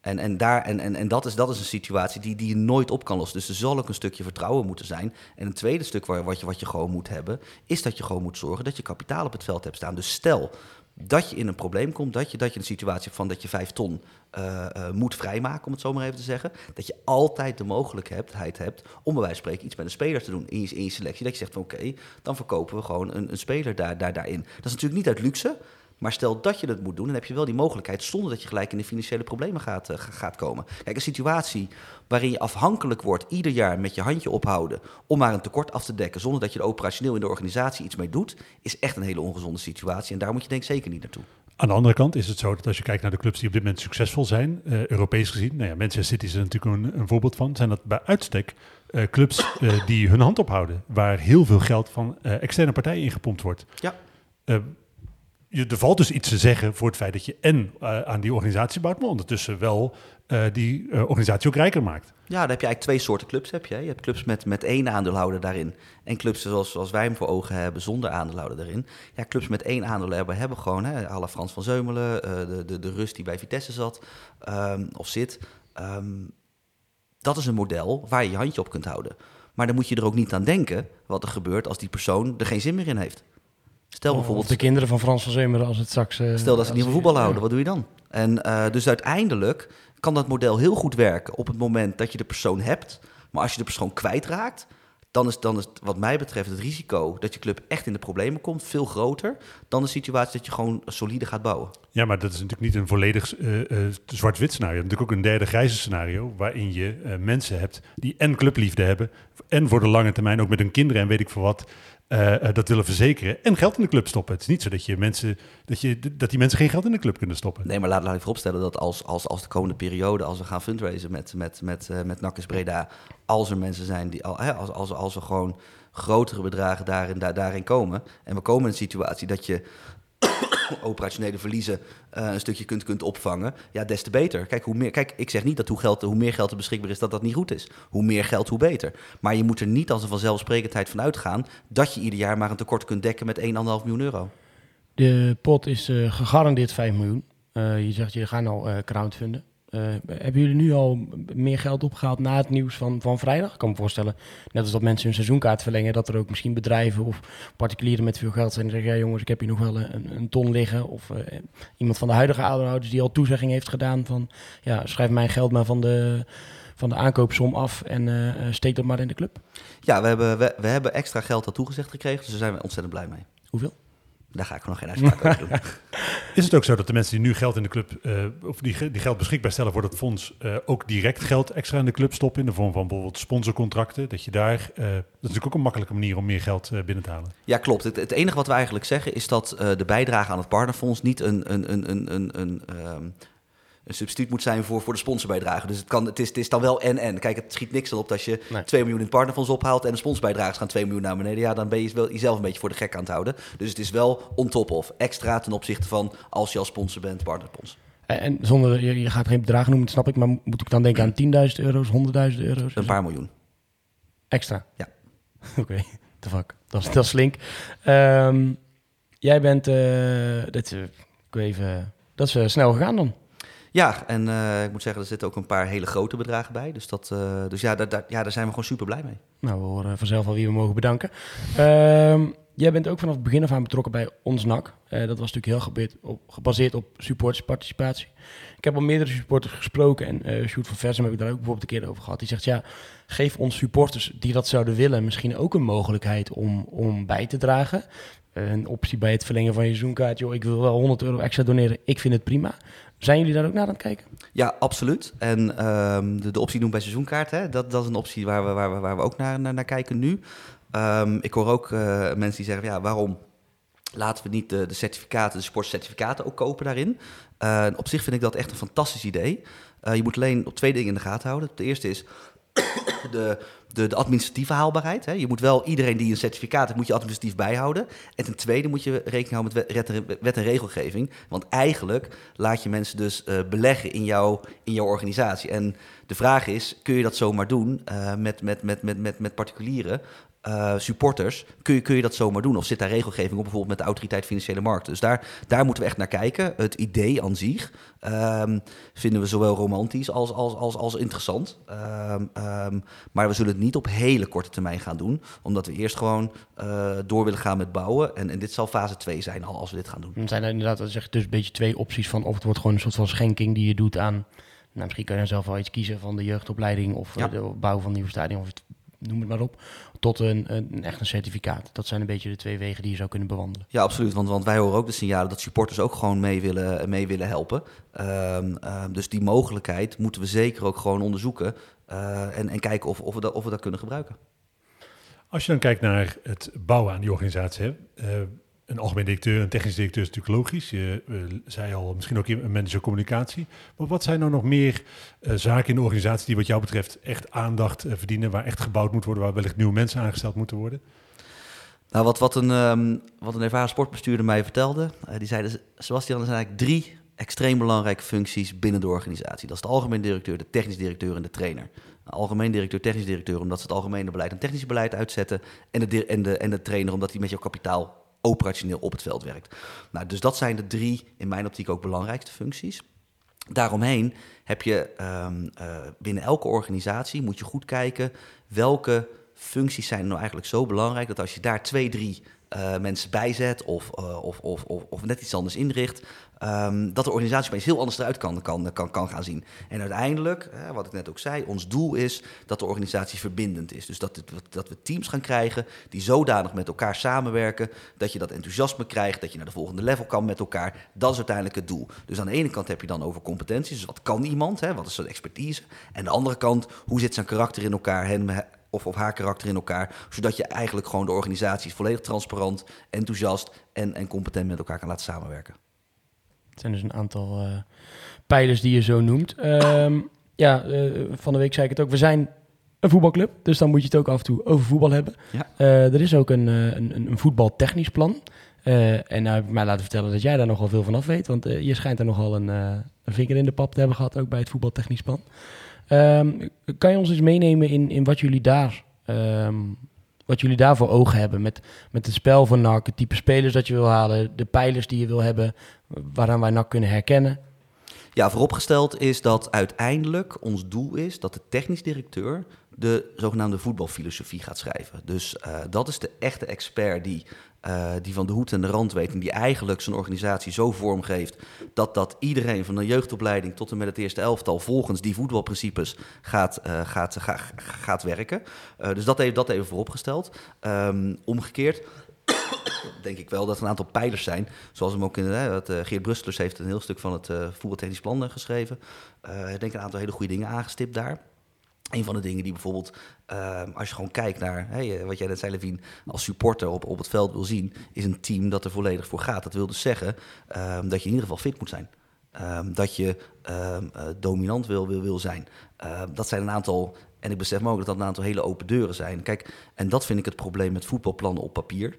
En, en, daar, en, en, en dat, is, dat is een situatie die, die je nooit op kan lossen. Dus er zal ook een stukje vertrouwen moeten zijn. En een tweede stuk waar, wat, je, wat je gewoon moet hebben, is dat je gewoon moet zorgen dat je kapitaal op het veld hebt staan. Dus stel dat je in een probleem komt, dat je, dat je een situatie hebt van dat je vijf ton eh, eh, moet vrijmaken, om het zo maar even te zeggen. Dat je altijd de mogelijkheid hebt om bij wijze van spreken iets met een speler te doen in je, in je selectie. Dat je zegt van oké, dan verkopen we gewoon een, een speler daar, daar, daarin. Dat is natuurlijk niet uit luxe, maar stel dat je dat moet doen, dan heb je wel die mogelijkheid zonder dat je gelijk in de financiële problemen gaat, ga- gaat komen. Kijk, een situatie waarin je afhankelijk wordt ieder jaar met je handje ophouden om maar een tekort af te dekken zonder dat je er operationeel in de organisatie iets mee doet, is echt een hele ongezonde situatie. En daar moet je denk ik zeker niet naartoe. Aan de andere kant is het zo dat als je kijkt naar de clubs die op dit moment succesvol zijn, eh, Europees gezien, nou ja, Manchester City is er natuurlijk een, een voorbeeld van, zijn dat bij uitstek eh, clubs die hun hand ophouden, waar heel veel geld van externe partijen ingepompt wordt. Ja. Je, er valt dus iets te zeggen voor het feit dat je en eh, aan die organisatie bouwt, maar ondertussen wel eh, die eh, organisatie ook rijker maakt. Ja, dan heb je eigenlijk twee soorten clubs. Heb je. je hebt clubs met, met één aandeelhouder daarin. En clubs zoals, zoals wij hem voor ogen hebben, zonder aandeelhouder daarin. Ja, clubs met één aandeelhouder hebben gewoon, hè, la Frans van Zeumelen, de, de, de Rust die bij Vitesse zat ehm, of zit. Ehm, dat is een model waar je je handje op kunt houden. Maar dan moet je er ook niet aan denken wat er gebeurt als die persoon er geen zin meer in heeft. Stel Of bijvoorbeeld de kinderen van Frans van Zeumeren als het straks... eh, Stel dat ze niet van voetbal ja. houden, wat doe je dan? En eh, dus uiteindelijk kan dat model heel goed werken op het moment dat je de persoon hebt. Maar als je de persoon kwijtraakt, dan is, dan is wat mij betreft het risico dat je club echt in de problemen komt veel groter dan de situatie dat je gewoon solide gaat bouwen. Ja, maar dat is natuurlijk niet een volledig eh, zwart-wit scenario. Natuurlijk ook een derde grijze scenario, waarin je eh, mensen hebt die en clubliefde hebben, en voor de lange termijn ook met hun kinderen en weet ik veel wat, eh, eh, dat willen verzekeren en geld in de club stoppen. Het is niet zo dat, je mensen, dat, je, dat die mensen geen geld in de club kunnen stoppen. Nee, maar laat, laat ik vooropstellen dat als, als, als de komende periode, als we gaan fundraisen met, met, met, eh, met Nakkes Breda, als er mensen zijn die, al, hè, als, als, als er gewoon grotere bedragen daarin, daar, daarin komen, en we komen in een situatie dat je operationele verliezen eh, een stukje kunt, kunt opvangen, ja, des te beter. Kijk, hoe meer, kijk, ik zeg niet dat hoe, geld, hoe meer geld er beschikbaar is, dat dat niet goed is. Hoe meer geld, hoe beter. Maar je moet er niet als een vanzelfsprekendheid van uitgaan dat je ieder jaar maar een tekort kunt dekken met 1,5 miljoen euro. De pot is eh, gegarandeerd 5 miljoen. Eh, je zegt, je al eh crowdfunden. Eh, hebben jullie nu al meer geld opgehaald na het nieuws van, van vrijdag? Ik kan me voorstellen, net als dat mensen hun seizoenkaart verlengen, dat er ook misschien bedrijven of particulieren met veel geld zijn die zeggen, ja jongens, ik heb hier nog wel een, een ton liggen. Of eh, iemand van de huidige aandeelhouders die al toezegging heeft gedaan van, ja, schrijf mijn geld maar van de, van de aankoopsom af en eh, eh, steek dat maar in de club. Ja, we hebben, we, we hebben extra geld al toegezegd gekregen, dus daar zijn we ontzettend blij mee. Hoeveel? Daar ga ik nog geen uitspraak over doen. Is het ook zo dat de mensen die nu geld in de club, eh, of die, die geld beschikbaar stellen voor dat fonds, eh, ook direct geld extra in de club stoppen in de vorm van bijvoorbeeld sponsorcontracten? Dat je daar, eh, dat is natuurlijk ook een makkelijke manier om meer geld binnen te halen. Ja, klopt. Het, het enige wat we eigenlijk zeggen is dat de bijdrage aan het partnerfonds niet een, een, een, een, een, een, ehm, een substituut moet zijn voor, voor de sponsorbijdrage. Dus het, kan, het, is, het is dan wel en-en. Kijk, het schiet niks op als je Nee. 2 miljoen in het partnerfonds ophaalt en de sponsorbijdrages gaan 2 miljoen naar beneden. Ja, dan ben je wel jezelf een beetje voor de gek aan het houden. Dus het is wel on top of. Extra ten opzichte van als je als sponsor bent, partnerfonds. En, en zonder, je, je gaat geen bedrag noemen, dat snap ik, maar moet ik dan denken aan 10.000 euro's, 100.000 euro's? Een paar miljoen. Extra? Ja. Oké, the fuck. Dat is, dat is. Ehm, jij bent, eh, dat, eh, ik even, dat is eh, snel gegaan dan. Ja, en eh, ik moet zeggen, er zitten ook een paar hele grote bedragen bij. Dus, dat, eh, dus ja, daar, ja, daar zijn we gewoon super blij mee. Nou, we horen vanzelf al wie we mogen bedanken. Ehm, jij bent ook vanaf het begin af aan betrokken bij ons NAC. Eh, dat was natuurlijk heel gebaseerd op, gebaseerd op supportersparticipatie. Ik heb al meerdere supporters gesproken en eh Sjoerd van Versum heb ik daar ook bijvoorbeeld een keer over gehad. Die zegt, ja, geef ons supporters die dat zouden willen misschien ook een mogelijkheid om, om bij te dragen. Een optie bij het verlengen van je seizoenkaart. Joh, ik wil wel 100 euro extra doneren. Ik vind het prima. Zijn jullie daar ook naar aan het kijken? Ja, absoluut. En ehm, de, de optie doen bij seizoenkaart, hè, dat, dat is een optie waar we, waar we, waar we ook naar, naar, kijken nu. Ehm, ik hoor ook eh, mensen die zeggen, ja, waarom laten we niet de, de certificaten, de sportcertificaten ook kopen daarin? Eh, op zich vind ik dat echt een fantastisch idee. Eh, je moet alleen op twee dingen in de gaten houden. Het eerste is de, de, de administratieve haalbaarheid. Hè. Je moet wel iedereen die een certificaat heeft, moet je administratief bijhouden. En ten tweede moet je rekening houden met wet, en- regelgeving. Want eigenlijk laat je mensen dus eh, beleggen in, jouw in jouw organisatie. En de vraag is, kun je dat zomaar doen eh, met, met, met, met, met, met particulieren? Eh, supporters, kun je, kun je dat zomaar doen? Of zit daar regelgeving op, bijvoorbeeld met de autoriteit financiële markten? Dus daar, daar moeten we echt naar kijken. Het idee aan zich ehm, vinden we zowel romantisch als, als, als, als interessant. Ehm, ehm, maar we zullen het niet op hele korte termijn gaan doen, omdat we eerst gewoon eh, door willen gaan met bouwen. En, en dit zal fase 2 zijn al als we dit gaan doen. Dan zijn er inderdaad, dat dus een beetje twee opties van of het wordt gewoon een soort van schenking die je doet aan, nou, misschien kun je dan zelf wel iets kiezen van de jeugdopleiding of Ja. eh, de bouw van een nieuwe stadion of het, noem het maar op, tot een, een, echt een certificaat. Dat zijn een beetje de twee wegen die je zou kunnen bewandelen. Ja, absoluut. Want, want wij horen ook de signalen dat supporters ook gewoon mee willen, mee willen helpen. Ehm, ehm, dus die mogelijkheid moeten we zeker ook gewoon onderzoeken. eh, en, en kijken of, of, we dat, of we dat kunnen gebruiken. Als je dan kijkt naar het bouwen aan die organisatie, hè, eh, een algemeen directeur, een technisch directeur is natuurlijk logisch. Je eh, zei al, misschien ook een manager communicatie. Maar wat zijn nou nog meer eh, zaken in de organisatie die wat jou betreft echt aandacht eh, verdienen, waar echt gebouwd moet worden, waar wellicht nieuwe mensen aangesteld moeten worden? Nou, wat, wat, een, ehm, wat een ervaren sportbestuurder mij vertelde, die zei, Sebastian, er zijn eigenlijk drie extreem belangrijke functies binnen de organisatie. Dat is de algemeen directeur, de technisch directeur en de trainer. Algemeen directeur, technisch directeur, omdat ze het algemene beleid en technische beleid uitzetten. En de, en de, en de trainer, omdat hij met jouw kapitaal operationeel op het veld werkt. Nou, dus dat zijn de drie, in mijn optiek ook belangrijkste functies. Daaromheen heb je um, uh, binnen elke organisatie, moet je goed kijken welke functies zijn nou eigenlijk zo belangrijk dat als je daar twee, drie uh, mensen bijzet of, uh, of, of, of, of, net iets anders inricht, um, dat de organisatie opeens heel anders eruit kan, kan, kan, gaan zien. En uiteindelijk, wat ik net ook zei, ons doel is dat de organisatie verbindend is. Dus dat, het, dat we teams gaan krijgen die zodanig met elkaar samenwerken, dat je dat enthousiasme krijgt, dat je naar de volgende level kan met elkaar. Dat is uiteindelijk het doel. Dus aan de ene kant heb je dan over competenties, dus wat kan iemand, hè, wat is zijn expertise. En aan de andere kant, hoe zit zijn karakter in elkaar, of, of haar karakter in elkaar. Zodat je eigenlijk gewoon de organisaties volledig transparant, enthousiast en, en competent met elkaar kan laten samenwerken. Het zijn dus een aantal uh, pijlers die je zo noemt. Um, ja, uh, van de week zei ik het ook. We zijn een voetbalclub, dus dan moet je het ook af en toe over voetbal hebben. Ja. Uh, er is ook een, een, een voetbaltechnisch plan. en nou heb ik mij laten vertellen dat jij daar nogal veel van af weet. Want je schijnt er nogal een, een vinger in de pap te hebben gehad, ook bij het voetbaltechnisch plan. Um, kan je ons eens meenemen in, in wat jullie daar um, wat jullie daar voor ogen hebben met, met het spel van NAC, het type spelers dat je wil halen, de pijlers die je wil hebben, waaraan wij NAC kunnen herkennen? Ja, vooropgesteld is dat uiteindelijk ons doel is dat de technisch directeur de zogenaamde voetbalfilosofie gaat schrijven. Dus uh, dat is de echte expert die, uh, die van de hoed en de rand weet... en die eigenlijk zijn organisatie zo vormgeeft... dat, dat iedereen van de jeugdopleiding tot en met het eerste elftal... volgens die voetbalprincipes gaat, uh, gaat, ga, gaat werken. dus dat even, dat even vooropgesteld. Um, omgekeerd denk ik wel dat er een aantal pijlers zijn. Zoals hem ook in hè, dat, uh, Geert Brustelers heeft een heel stuk van het uh, geschreven. ik denk een aantal hele goede dingen aangestipt daar. Een van de dingen die bijvoorbeeld, uh, als je gewoon kijkt naar wat jij net zei, Levine, als supporter op, op het veld wil zien, is een team dat er volledig voor gaat. Dat wil dus zeggen um, dat je in ieder geval fit moet zijn. Um, dat je uh, dominant wil, wil, wil zijn. Dat zijn een aantal en ik besef me ook dat dat een aantal hele open deuren zijn. Kijk, en dat vind ik het probleem met voetbalplannen op papier.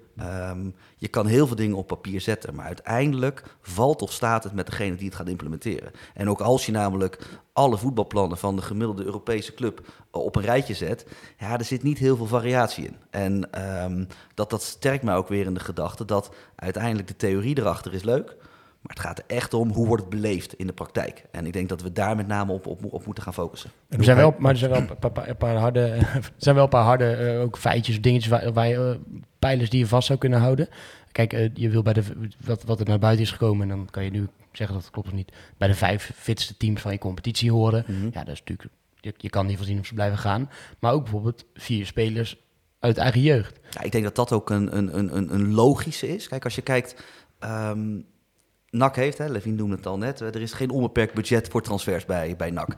Um, je kan heel veel dingen op papier zetten, maar uiteindelijk valt of staat het met degene die het gaat implementeren. En ook als je namelijk alle voetbalplannen van de gemiddelde Europese club op een rijtje zet, ja, er zit niet heel veel variatie in. En um, dat, dat sterkt mij ook weer in de gedachte dat uiteindelijk de theorie erachter is leuk. Maar het gaat er echt om hoe wordt het beleefd in de praktijk. En ik denk dat we daar met name op, op, op moeten gaan focussen. Er zijn wel, maar er zijn wel een paar, een paar harde, er zijn wel een paar harde uh, ook feitjes, dingetjes waar, waar je, uh, pijlers die je vast zou kunnen houden. Kijk, uh, je wil bij de wat, wat er naar buiten is gekomen, en dan kan je nu zeggen dat het klopt of niet, bij de vijf fitste teams van je competitie horen. Mhm. Ja, dat is natuurlijk, je, je kan niet voorzien of ze blijven gaan. Maar ook bijvoorbeeld vier spelers uit eigen jeugd. Ja, ik denk dat dat ook een, een, een, een logische is. Kijk, als je kijkt. Um, NAC heeft, hè, Levine noemde het al net, er is geen onbeperkt budget voor transfers bij, bij NAC.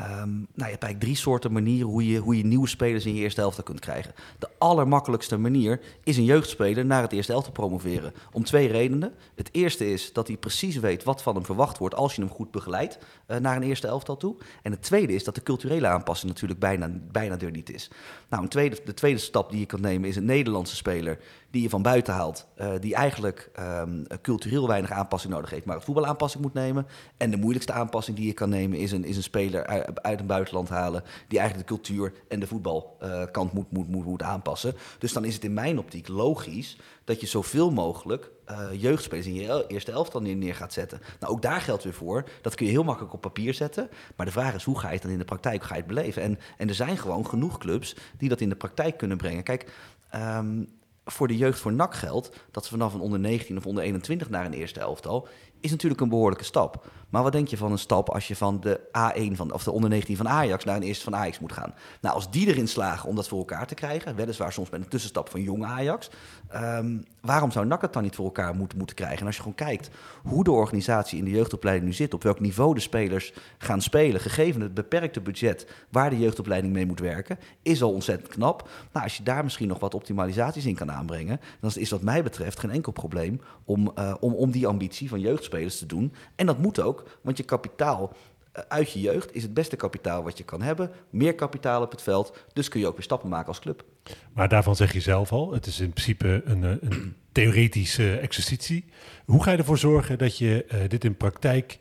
Um, nou, je hebt eigenlijk drie soorten manieren hoe je, hoe je nieuwe spelers in je eerste helft kunt krijgen. De allermakkelijkste manier is een jeugdspeler naar het eerste helft te promoveren. Om twee redenen. Het eerste is dat hij precies weet wat van hem verwacht wordt als je hem goed begeleidt uh, naar een eerste elftal toe. En het tweede is dat de culturele aanpassing natuurlijk bijna, bijna er niet is. Nou, tweede, de tweede stap die je kan nemen is een Nederlandse speler die je van buiten haalt, uh, die eigenlijk um, cultureel weinig aanpassing nodig heeft, maar het voetbal aanpassing moet nemen. En de moeilijkste aanpassing die je kan nemen is een, is een speler uit, een buitenland halen, die eigenlijk de cultuur en de voetbalkant uh, moet, moet, moet, moet aanpassen. Dus dan is het in mijn optiek logisch dat je zoveel mogelijk uh, jeugdspelers in je eerste elftal neer, neer gaat zetten. Nou, ook daar geldt weer voor. Dat kun je heel makkelijk op papier zetten. Maar de vraag is, hoe ga je het dan in de praktijk, ga je het beleven? En, en er zijn gewoon genoeg clubs die dat in de praktijk kunnen brengen. Kijk, um, voor de jeugd voor NAC geldt dat ze vanaf een onder 19 of onder 21 naar een eerste elftal is natuurlijk een behoorlijke stap. Maar wat denk je van een stap als je van de A1 van, of de onder 19 van Ajax naar een eerste van Ajax moet gaan? Nou, als die erin slagen om dat voor elkaar te krijgen, weliswaar soms met een tussenstap van jonge Ajax, um, waarom zou NAC het dan niet voor elkaar moeten, moeten krijgen? En als je gewoon kijkt hoe de organisatie in de jeugdopleiding nu zit, op welk niveau de spelers gaan spelen, gegeven het beperkte budget waar de jeugdopleiding mee moet werken, is al ontzettend knap. Nou, als je daar misschien nog wat optimalisaties in kan aanbrengen, dan is wat mij betreft geen enkel probleem om, uh, om, om die ambitie van jeugdspelers te doen. En dat moet ook, want je kapitaal eh, uit je jeugd is het beste kapitaal wat je kan hebben. Meer kapitaal op het veld, dus kun je ook weer stappen maken als club. Maar daarvan zeg je zelf al, het is in principe een, eh, een theoretische exercitie. Hoe ga je ervoor zorgen dat je uh, dit in praktijk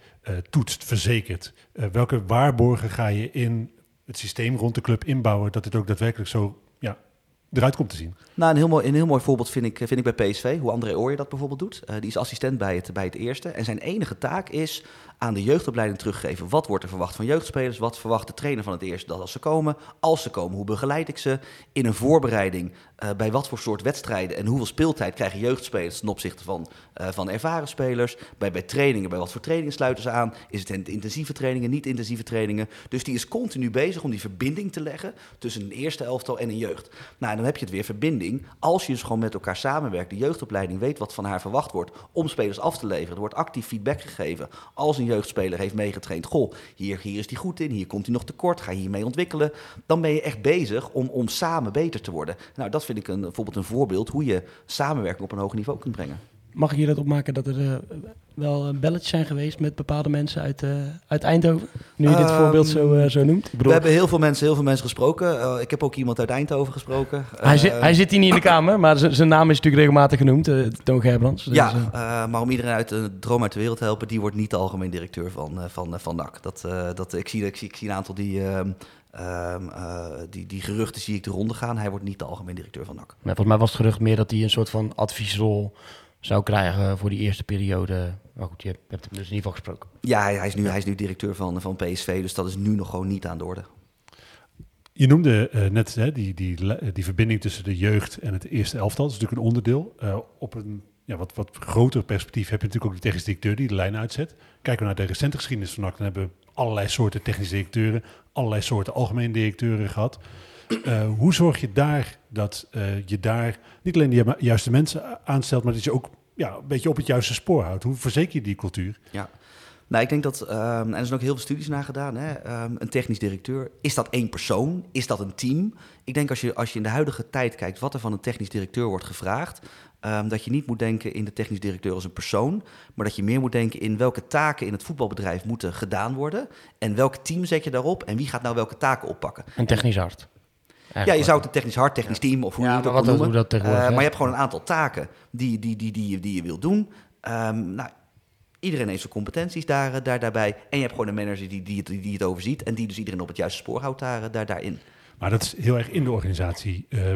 toetst, verzekert? Welke waarborgen ga je in het systeem rond de club inbouwen dat het ook daadwerkelijk zo eruit komt te zien? Nou, een heel mooi, een heel mooi voorbeeld vind ik, vind ik bij PSV, hoe André Ooyer dat bijvoorbeeld doet. Uh, die is assistent bij het, bij het eerste. En zijn enige taak is aan de jeugdopleiding teruggeven. Wat wordt er verwacht van jeugdspelers? Wat verwacht de trainer van het eerste dat als ze komen? Als ze komen, hoe begeleid ik ze? In een voorbereiding, uh, bij wat voor soort wedstrijden en hoeveel speeltijd krijgen jeugdspelers ten opzichte van, uh, van ervaren spelers? Bij, bij trainingen, bij wat voor trainingen sluiten ze aan? Is het intensieve trainingen, niet intensieve trainingen? Dus die is continu bezig om die verbinding te leggen tussen een eerste elftal en een jeugd. Nou, dan heb je het weer verbinding. Als je dus gewoon met elkaar samenwerkt, de jeugdopleiding weet wat van haar verwacht wordt om spelers af te leveren. Er wordt actief feedback gegeven. Als een jeugdspeler heeft meegetraind, goh, hier, hier is hij goed in, hier komt hij nog tekort, ga hiermee ontwikkelen. Dan ben je echt bezig om, om samen beter te worden. Nou, dat vind ik een, bijvoorbeeld een voorbeeld hoe je samenwerking op een hoger niveau kunt brengen. Mag ik hier dat opmaken dat er uh, wel belletjes zijn geweest met bepaalde mensen uit, uh, uit Eindhoven? Nu je dit um, voorbeeld zo, uh, zo noemt. We hebben heel veel mensen, heel veel mensen gesproken. ik heb ook iemand uit Eindhoven gesproken. Hij, zit, hij zit hier niet in de kamer, maar zijn naam is natuurlijk regelmatig genoemd, Toon Gerbrands. Dus, ja, maar om iedereen uit de droom uit de wereld te helpen, die wordt niet de algemeen directeur van, van, van NAC. Dat, dat, ik, zie, ik, zie, ik zie een aantal die... Um, uh, die, die geruchten zie ik de ronde gaan. Hij wordt niet de algemeen directeur van NAC. Nee, volgens mij was het gerucht meer dat hij een soort van adviesrol zou krijgen voor die eerste periode. Maar goed, je hebt hem dus in ieder geval gesproken. Ja, hij, is, nu, hij is nu directeur van, van PSV, dus dat is nu nog gewoon niet aan de orde. Je noemde uh, net hè, die, die, die verbinding tussen de jeugd en het eerste elftal. Dat is natuurlijk een onderdeel. Uh, op een ja, wat, wat groter perspectief heb je natuurlijk ook de technische directeur die de lijn uitzet. Kijken we naar de recente geschiedenis van NAC, dan hebben we allerlei soorten technische directeuren, allerlei soorten algemeen directeuren gehad. Uh, hoe zorg je daar dat uh, je daar niet alleen de juiste mensen aanstelt, maar dat je ook ja, een beetje op het juiste spoor houdt? Hoe verzeker je die cultuur? Ja. Nou, ik denk dat, um, en er zijn ook heel veel studies naar gedaan, hè, um, een technisch directeur, is dat één persoon? Is dat een team? Ik denk als je, als je in de huidige tijd kijkt wat er van een technisch directeur wordt gevraagd, um, dat je niet moet denken in de technisch directeur als een persoon, maar dat je meer moet denken in welke taken in het voetbalbedrijf moeten gedaan worden en welk team zet je daarop en wie gaat nou welke taken oppakken. Een technisch hart. Ja, je zou het een technisch hard, technisch team of hoe ja, je noemen. Hoe dat tegenwoordig uh, maar je hebt gewoon een aantal taken die, die, die, die, die je wilt doen. Um, nou, iedereen heeft zijn competenties daar, daar, daarbij. En je hebt gewoon een manager die, die, die, die het overziet en die dus iedereen op het juiste spoor houdt daar, daar, daarin. Maar dat is heel erg in de organisatie. Uh,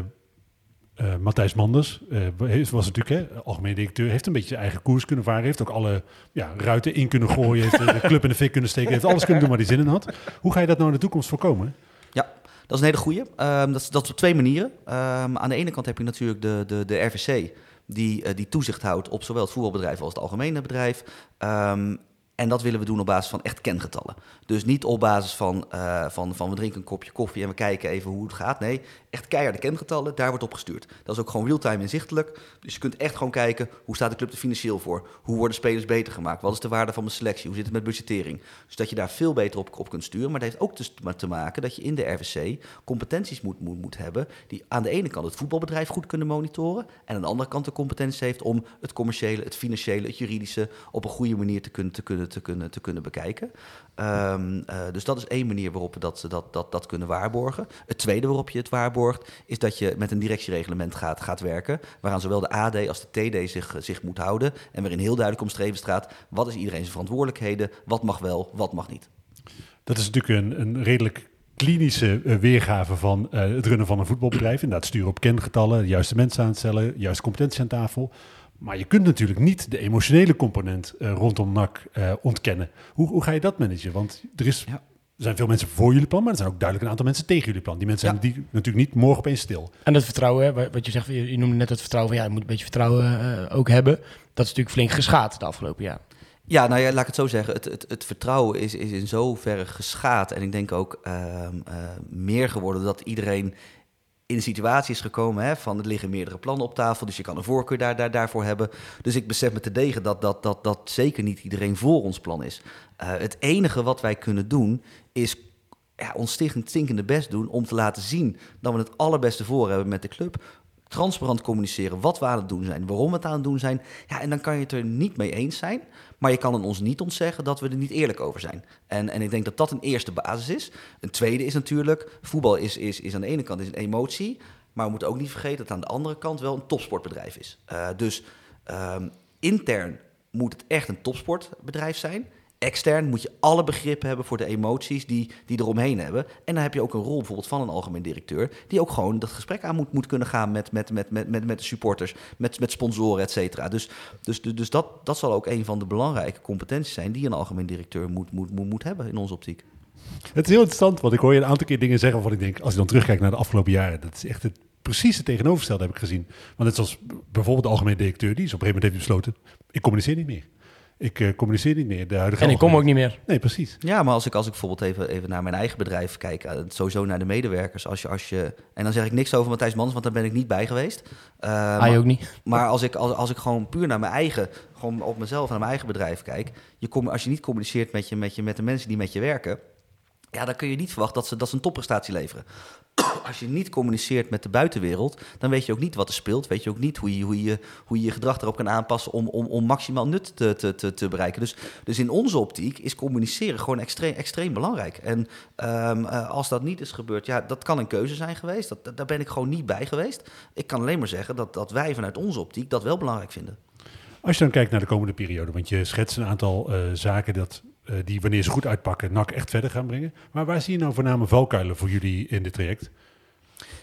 uh, Matthijs Manders uh, was natuurlijk hè, algemeen directeur, heeft een beetje zijn eigen koers kunnen varen, heeft ook alle ja, ruiten in kunnen gooien, heeft de club in de fik kunnen steken, heeft alles kunnen doen waar hij zin in had. Hoe ga je dat nou in de toekomst voorkomen? Dat is een hele goede. Um, dat, dat is op twee manieren. Um, aan de ene kant heb je natuurlijk de, de, de RVC, die, uh, die toezicht houdt op zowel het voetbalbedrijf als het algemene bedrijf. Um, en dat willen we doen op basis van echt kengetallen. Dus niet op basis van, uh, van, van we drinken een kopje koffie en we kijken even hoe het gaat. Nee, echt keiharde kengetallen, daar wordt op gestuurd. Dat is ook gewoon real-time inzichtelijk. Dus je kunt echt gewoon kijken, hoe staat de club er financieel voor? Hoe worden spelers beter gemaakt? Wat is de waarde van mijn selectie? Hoe zit het met budgettering? Dus dat je daar veel beter op, op kunt sturen. Maar dat heeft ook te, te maken dat je in de RVC competenties moet, moet, moet hebben... die aan de ene kant het voetbalbedrijf goed kunnen monitoren... en aan de andere kant de competenties heeft om het commerciële, het financiële, het juridische... op een goede manier te kunnen, te kunnen, te kunnen, te kunnen bekijken. Um, uh, dus dat is één manier waarop we dat, dat, dat, dat kunnen waarborgen. Het tweede waarop je het waarborgt, is dat je met een directiereglement gaat, gaat werken. Waaraan zowel de AD als de TD zich, zich moet houden. En waarin heel duidelijk omschreven staat: wat is iedereen zijn verantwoordelijkheden? Wat mag wel, wat mag niet. Dat is natuurlijk een, een redelijk klinische uh, weergave van uh, het runnen van een voetbalbedrijf. Inderdaad, sturen op kengetallen, juiste mensen aanstellen, juiste competentie aan tafel. Maar je kunt natuurlijk niet de emotionele component uh, rondom NAC uh, ontkennen. Hoe, hoe, ga je dat managen? Want er, is, ja. er zijn veel mensen voor jullie plan, maar er zijn ook duidelijk een aantal mensen tegen jullie plan. Die mensen ja. zijn die, natuurlijk niet morgen opeens stil. En dat vertrouwen, hè, wat je zegt, je noemde net het vertrouwen van ja, je moet een beetje vertrouwen uh, ook hebben. Dat is natuurlijk flink geschaad de afgelopen jaar. Ja, nou ja, laat ik het zo zeggen. Het, het, het vertrouwen is, is in zoverre geschaad. En ik denk ook uh, uh, meer geworden dat iedereen in de situatie is gekomen hè, van er liggen meerdere plannen op tafel, dus je kan een voorkeur daar, daar, daarvoor hebben. Dus ik besef me te degen dat, dat, dat, dat zeker niet iedereen voor ons plan is. Uh, het enige wat wij kunnen doen is ja, ons stinkende best doen om te laten zien dat we het allerbeste voor hebben met de club. Transparant communiceren wat we aan het doen zijn, waarom we het aan het doen zijn. Ja, en dan kan je het er niet mee eens zijn. Maar je kan het ons niet ontzeggen dat we er niet eerlijk over zijn. En, en ik denk dat dat een eerste basis is. Een tweede is natuurlijk, voetbal is, is, is aan de ene kant is een emotie. Maar we moeten ook niet vergeten dat het aan de andere kant wel een topsportbedrijf is. Uh, dus um, intern moet het echt een topsportbedrijf zijn. Extern moet je alle begrippen hebben voor de emoties die, die eromheen hebben. En dan heb je ook een rol bijvoorbeeld van een algemeen directeur... die ook gewoon dat gesprek aan moet, moet kunnen gaan met, met, met, met, met, met de supporters... met, met sponsoren, et cetera. Dus, dus, dus, dus dat, dat zal ook een van de belangrijke competenties zijn... die een algemeen directeur moet, moet, moet, moet hebben in onze optiek. Het is heel interessant, want ik hoor je een aantal keer dingen zeggen... waarvan ik denk, als je dan terugkijkt naar de afgelopen jaren... dat is echt het precies het tegenovergestelde heb ik gezien. Want net zoals bijvoorbeeld de algemene directeur... die is op een gegeven moment heeft besloten... ik communiceer niet meer. Ik uh, communiceer niet meer. De huidige en ik kom ook niet meer. Nee, precies. Ja, maar als ik, als ik bijvoorbeeld even, even naar mijn eigen bedrijf kijk, uh, sowieso naar de medewerkers. Als je, als je, en dan zeg ik niks over Matthijs Mans, want daar ben ik niet bij geweest. Uh, Hij ook niet. Maar als ik, als, als ik gewoon puur naar mijn eigen, gewoon op mezelf en naar mijn eigen bedrijf kijk. Je kom, als je niet communiceert met, je, met, je, met de mensen die met je werken, ja, dan kun je niet verwachten dat ze, dat ze een topprestatie leveren. Als je niet communiceert met de buitenwereld, dan weet je ook niet wat er speelt. Weet je ook niet hoe je hoe je, hoe je, je gedrag erop kan aanpassen om, om, om maximaal nut te, te, te, te bereiken. Dus, dus in onze optiek is communiceren gewoon extreem, extreem belangrijk. En um, uh, als dat niet is gebeurd, ja, dat kan een keuze zijn geweest. Dat, daar ben ik gewoon niet bij geweest. Ik kan alleen maar zeggen dat, dat wij vanuit onze optiek dat wel belangrijk vinden. Als je dan kijkt naar de komende periode, want je schetst een aantal uh, zaken dat die wanneer ze goed uitpakken, NAC echt verder gaan brengen. Maar waar zie je nou voornamelijk valkuilen voor jullie in dit traject?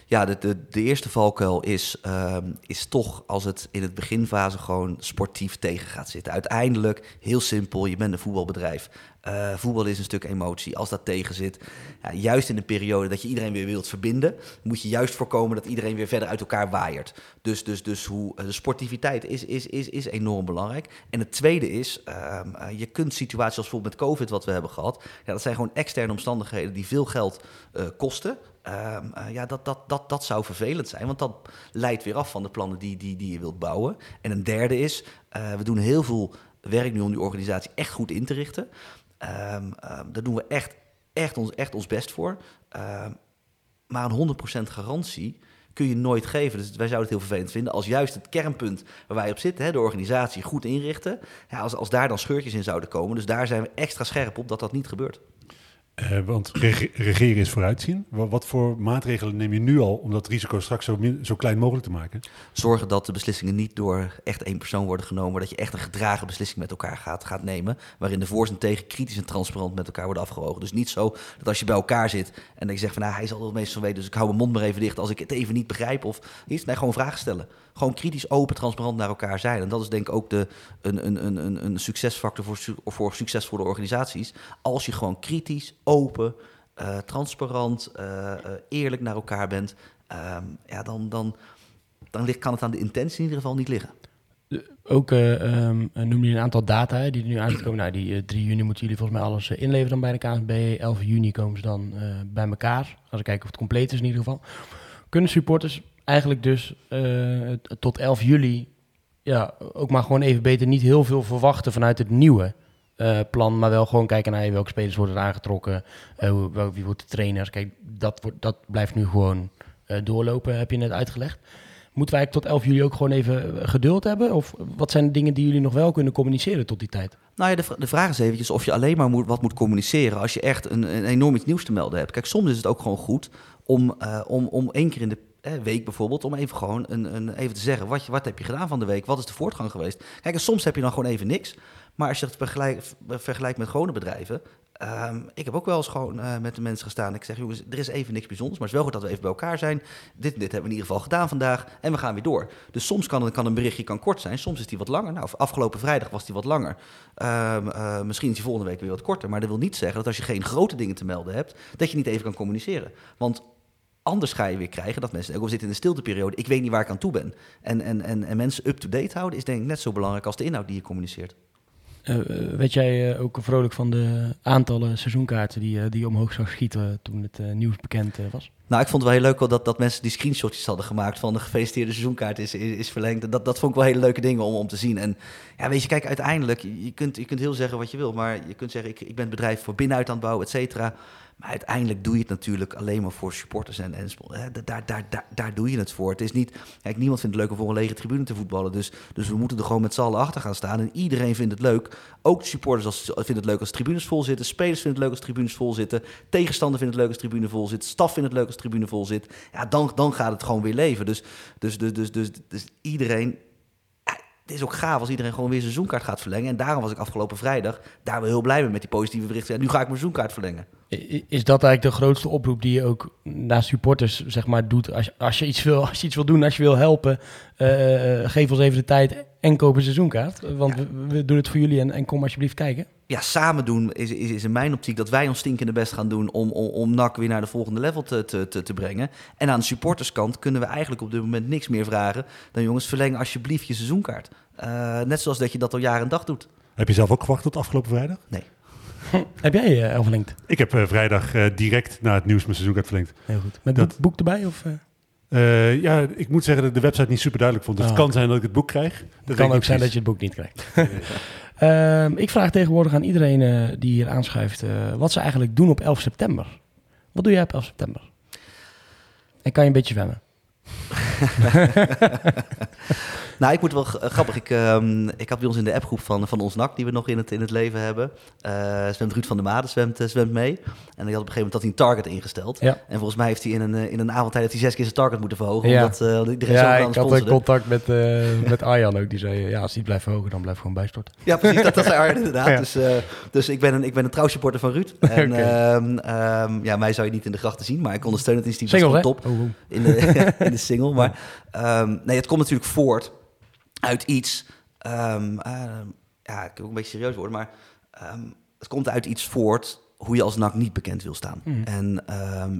Ja, de, de, de eerste valkuil is, um, is toch als het in het beginfase gewoon sportief tegen gaat zitten. Uiteindelijk, heel simpel, je bent een voetbalbedrijf. Uh, voetbal is een stuk emotie. Als dat tegen zit, ja, juist in een periode dat je iedereen weer wilt verbinden, moet je juist voorkomen dat iedereen weer verder uit elkaar waaiert. Dus, dus, dus hoe, de sportiviteit is, is, is, is enorm belangrijk. En het tweede is, uh, uh, je kunt situaties als bijvoorbeeld met COVID wat we hebben gehad, ja, dat zijn gewoon externe omstandigheden die veel geld eh, kosten. Um, uh, ja, dat, dat, dat, dat zou vervelend zijn, want dat leidt weer af van de plannen die, die, die je wilt bouwen. En een derde is, uh, we doen heel veel werk nu om die organisatie echt goed in te richten. Um, daar doen we echt, echt, ons, echt ons best voor. maar een 100% garantie kun je nooit geven. Dus wij zouden het heel vervelend vinden als juist het kernpunt waar wij op zitten, hè, de organisatie goed inrichten, ja, als, als daar dan scheurtjes in zouden komen. Dus daar zijn we extra scherp op dat dat niet gebeurt. Uh, want reg regeren is vooruitzien. Wat, voor maatregelen neem je nu al om dat risico straks zo, min, zo, klein mogelijk te maken? Zorgen dat de beslissingen niet door echt één persoon worden genomen, maar dat je echt een gedragen beslissing met elkaar gaat, gaat nemen. Waarin de voor en tegen kritisch en transparant met elkaar worden afgewogen. Dus niet zo dat als je bij elkaar zit en je zegt van nou, hij zal het meest van weten, dus ik hou mijn mond maar even dicht als ik het even niet begrijp. Of iets. Nee, gewoon vragen stellen. Gewoon kritisch, open, transparant naar elkaar zijn. En dat is denk ik ook de, een, een, een, een succesfactor voor, voor succesvolle organisaties. Als je gewoon kritisch, open, uh, transparant, uh, uh, eerlijk naar elkaar bent, um, ja, dan, dan, dan ligt, kan het aan de intentie in ieder geval niet liggen. Ook um, noem je een aantal data die er nu uitkomen. Nou, die 3 juni moeten jullie volgens mij alles inleveren dan bij de KNVB. 11 juni komen ze dan bij elkaar. Als ik kijken of het compleet is in ieder geval. Kunnen supporters eigenlijk dus tot 11 juli ja, ook maar gewoon even beter niet heel veel verwachten vanuit het nieuwe uh, plan, maar wel gewoon kijken naar welke spelers worden aangetrokken, uh, wie wordt de trainer. Kijk, dat, wordt, dat blijft nu gewoon doorlopen, heb je net uitgelegd. Moeten wij tot 11 juli ook gewoon even geduld hebben? Of wat zijn de dingen die jullie nog wel kunnen communiceren tot die tijd? Nou ja, de, de vraag is eventjes of je alleen maar moet, wat moet communiceren als je echt een, een enorm iets nieuws te melden hebt. Kijk, soms is het ook gewoon goed om, om, om één keer in de week bijvoorbeeld, om even gewoon een, een, even te zeggen, wat, wat heb je gedaan van de week? Wat is de voortgang geweest? Kijk, en soms heb je dan gewoon even niks. Maar als je het vergelijkt, met gewone bedrijven. Um, ik heb ook wel eens gewoon uh, met de mensen gestaan. Ik zeg, jongens, er is even niks bijzonders. Maar het is wel goed dat we even bij elkaar zijn. Dit, dit hebben we in ieder geval gedaan vandaag. En we gaan weer door. Dus soms kan kan een berichtje kan kort zijn. Soms is die wat langer. Nou, afgelopen vrijdag was die wat langer. Um, uh, misschien is die volgende week weer wat korter. Maar dat wil niet zeggen dat als je geen grote dingen te melden hebt... dat je niet even kan communiceren. Want Anders ga je weer krijgen dat mensen denken, we zitten in de stilteperiode, ik weet niet waar ik aan toe ben. En, en, en, en mensen up-to-date houden is denk ik net zo belangrijk als de inhoud die je communiceert. Uh, weet jij uh, ook vrolijk van de aantallen seizoenkaarten die, die omhoog zou schieten toen het nieuws bekend was? Nou, ik vond het wel heel leuk dat, dat mensen die screenshotjes hadden gemaakt van de gefeliciteerde seizoenkaart is, is, is verlengd. Dat, dat vond ik wel hele leuke dingen om, om te zien. En ja, weet je, kijk, uiteindelijk, je kunt, je kunt heel zeggen wat je wil, maar je kunt zeggen, ik, ik ben het bedrijf voor binnenuit aan het bouwen, et cetera. Maar uiteindelijk doe je het natuurlijk alleen maar voor supporters en, en daar, daar, daar, daar doe je het voor. Het is niet, kijk, niemand vindt het leuk om voor een lege tribune te voetballen. Dus, dus we moeten er gewoon met z'n allen achter gaan staan. En iedereen vindt het leuk. Ook supporters als, vinden het leuk als tribunes vol zitten. Spelers vinden het leuk als tribunes vol zitten. Tegenstander vindt het leuk als tribune vol zit. Staf vindt het leuk als tribune vol zit. Ja, dan, dan gaat het gewoon weer leven. Dus, dus, dus, dus, dus, dus iedereen het is ook gaaf als iedereen gewoon weer zijn seizoenkaart gaat verlengen. En daarom was ik afgelopen vrijdag daar wel heel blij mee met die positieve berichten. Ja, nu ga ik mijn seizoenkaart verlengen. Is dat eigenlijk de grootste oproep die je ook naar supporters zeg maar, doet? Als, als, je iets wil, als je iets wil doen, als je wil helpen, eh, geef ons even de tijd en koop een seizoenkaart. Want we, we doen het voor jullie en, en kom alsjeblieft kijken. Ja, samen doen is, is, is in mijn optiek dat wij ons stinkende best gaan doen om, om, om NAC weer naar de volgende level te, te, te, te brengen. En aan de supporterskant kunnen we eigenlijk op dit moment niks meer vragen dan jongens, verleng alsjeblieft je seizoenkaart. Eh, net zoals dat je dat al jaar en dag doet. Heb je zelf ook gewacht tot afgelopen vrijdag? Nee. Heb jij eh verlengd? Ik heb eh, vrijdag eh, direct na het nieuws mijn seizoenkaart verlengd. Heel goed. Met Dat- boek, boek erbij? Of, eh? Ja, ik moet zeggen dat ik de website niet super duidelijk vond. Dus het Oh. kan zijn dat ik het boek krijg. Dat Het kan ook zijn dat je het boek niet krijgt. Ehm, ik vraag tegenwoordig aan iedereen eh, die hier aanschuift eh, wat ze eigenlijk doen op 11 september. Wat doe jij op 11 september? En kan je een beetje zwemmen? Nou, ik moet wel g- grappig. Ik, ehm, ik had bij ons in de appgroep van, van ons NAC, die we nog in het, in het leven hebben. eh zwemt Ruud van der Made zwemt, eh, zwemt mee. En die had op een gegeven moment dat hij een target ingesteld. Ja. En volgens mij heeft hij in een, eh, in een avond heeft hij zes keer zijn target moeten verhogen. Ja. Omdat uh, iedereen Ja, ik had een contact met, eh, met Arjan ook. Die zei, eh, ja, als die blijft verhogen, dan blijft gewoon bijstorten. Ja, precies. Dat, dat zei Arjen inderdaad. Ja. Dus, eh, dus ik ben een, ik ben een trouwsupporter van Ruud. En ehm, ehm, ja, mij zou je niet in de grachten zien, maar ik ondersteun het initiatief. Dat is Single, hè? gewoon top. Oh, oh. in de, in de single. Maar nee, het komt natuurlijk voort uit iets. ehm, ehm, ja, ik wil ook een beetje serieus worden, maar ehm, het komt uit iets voort hoe je als NAC niet bekend wil staan. Mhm. En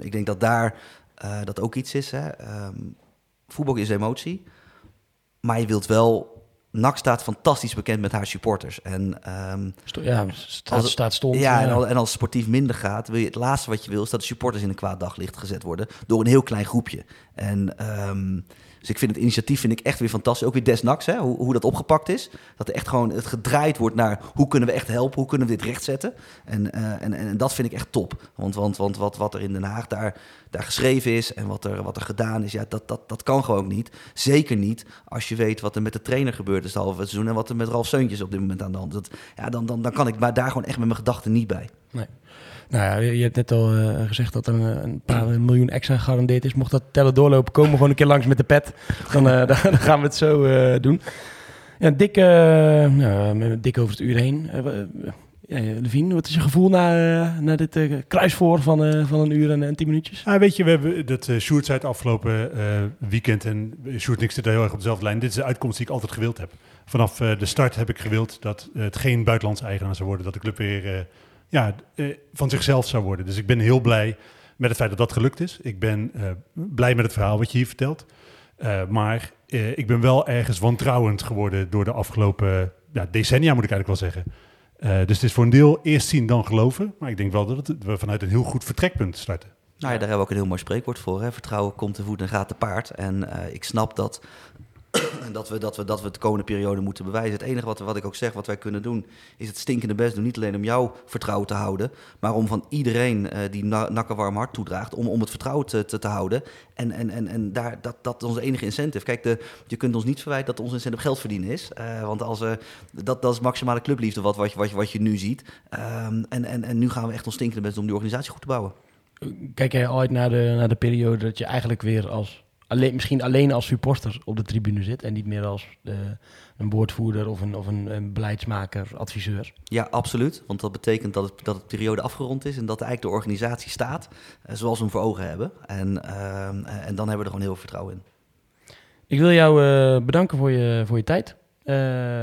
ik denk dat daar eh, dat ook iets is. Hè. Voetbal is emotie, maar je wilt wel. NAC staat fantastisch bekend met haar supporters. En Sto- ja, staat, Als staat stond. ja, en, al- en als sportief minder gaat, wil je het laatste wat je wil is dat de supporters in een kwaad daglicht gezet worden door een heel klein groepje. En dus ik vind het initiatief vind ik echt weer fantastisch. Ook weer desnaks, hè, hoe, hoe dat opgepakt is. Dat er echt gewoon het gedraaid wordt naar hoe kunnen we echt helpen, hoe kunnen we dit rechtzetten. En, eh, en, en, en dat vind ik echt top. Want, want, want wat, wat er in Den Haag daar, daar geschreven is en wat er, wat er gedaan is, ja, dat, dat, dat kan gewoon niet. Zeker niet als je weet wat er met de trainer gebeurd is het halve seizoen en wat er met Ralf Seuntjes op dit moment aan de hand is. Ja, dan, dan, dan kan ik maar daar gewoon echt met mijn gedachten niet bij. Nee. Nou ja, je hebt net al eh, gezegd dat er een, een paar miljoen extra gegarandeerd is. Mocht dat tellen doorlopen, komen we gewoon een keer langs met de pet. Dan, eh, dan, gaan we het zo eh, doen. Ja, dik, eh, nou, dik over het uur heen. Eh, ja, Levine, wat is je gevoel na, eh, dit eh, kruisvoor van, eh, van een uur en, en tien minuutjes? Ah, weet je, we hebben dat uh, Sjoerd zei het afgelopen eh, weekend en Sjoerd en ik zitten heel erg op dezelfde lijn. Dit is de uitkomst die ik altijd gewild heb. Vanaf eh, de start heb ik gewild dat het geen buitenlandse eigenaar zou worden. Dat de club weer eh, ja, eh, van zichzelf zou worden. Dus ik ben heel blij met het feit dat dat gelukt is. Ik ben eh, blij met het verhaal wat je hier vertelt. Uh, maar ik ben wel ergens wantrouwend geworden door de afgelopen ja, decennia, moet ik eigenlijk wel zeggen. Dus het is voor een deel eerst zien dan geloven. Maar ik denk wel dat we vanuit een heel goed vertrekpunt starten. Nou ja, daar hebben we ook een heel mooi spreekwoord voor. Hè? Vertrouwen komt te voet en gaat te paard. En ik snap dat, dat, we, dat, we, dat we de komende periode moeten bewijzen. Het enige wat, wat ik ook zeg, wat wij kunnen doen, is het stinkende best doen. Niet alleen om jouw vertrouwen te houden, maar om van iedereen uh, die na, nakken warm hart toedraagt, om, om het vertrouwen te, te, te houden. En, en, en, en daar, dat, dat is onze enige incentive. Kijk, de, je kunt ons niet verwijten dat ons incentive geld verdienen is. Uh, want als, uh, dat, dat is maximale clubliefde wat, wat, wat, wat je nu ziet. Um, en, en, en nu gaan we echt ons stinkende best doen om die organisatie goed te bouwen. Kijk jij ooit naar de, naar de periode dat je eigenlijk weer als alleen, misschien alleen als supporter op de tribune zit en niet meer als de, een woordvoerder of een, of een, een beleidsmaker, adviseur. Ja, absoluut. Want dat betekent dat, het, dat de periode afgerond is en dat eigenlijk de organisatie staat uh, zoals we hem voor ogen hebben. En, uh, en dan hebben we er gewoon heel veel vertrouwen in. Ik wil jou uh, bedanken voor je, voor je tijd. Uh,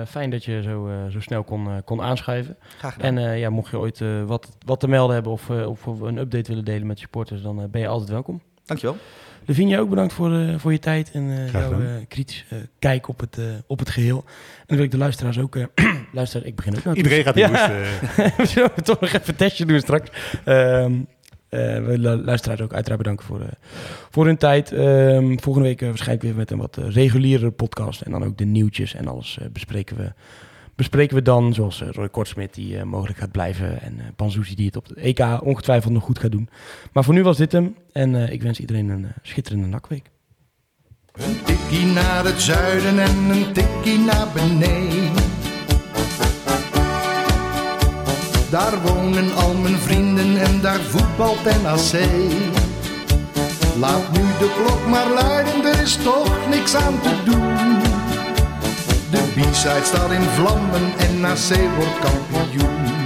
fijn dat je zo, uh, zo snel kon, uh, kon aanschuiven. Graag gedaan. En ja, mocht je ooit wat, wat te melden hebben of, of een update willen delen met supporters, dan ben je altijd welkom. Dankjewel. Levine, ook bedankt voor, voor je tijd en jouw kritische kijk op het, op het geheel. En dan wil ik de luisteraars ook... luister, ik begin ook nou Iedereen gaat ja. we zullen toch nog even een testje doen straks. Um, uh, we luisteraars ook uiteraard bedanken voor, uh, voor hun tijd. Um, volgende week uh, waarschijnlijk weer met een wat reguliere podcast. En dan ook de nieuwtjes en alles bespreken we bespreken we dan, zoals eh, Roy Kortsmit die eh, mogelijk gaat blijven en uh, Panzuzi die het op de EK ongetwijfeld nog goed gaat doen. Maar voor nu was dit hem en eh, ik wens iedereen een eh, schitterende nakweek. Een tikkie naar het zuiden en een tikkie naar beneden. Daar wonen al mijn vrienden en daar voetbalt NAC. Laat nu de klok maar luiden, er is toch niks aan te doen. De B-side staat in vlammen en NAC wordt kampioen.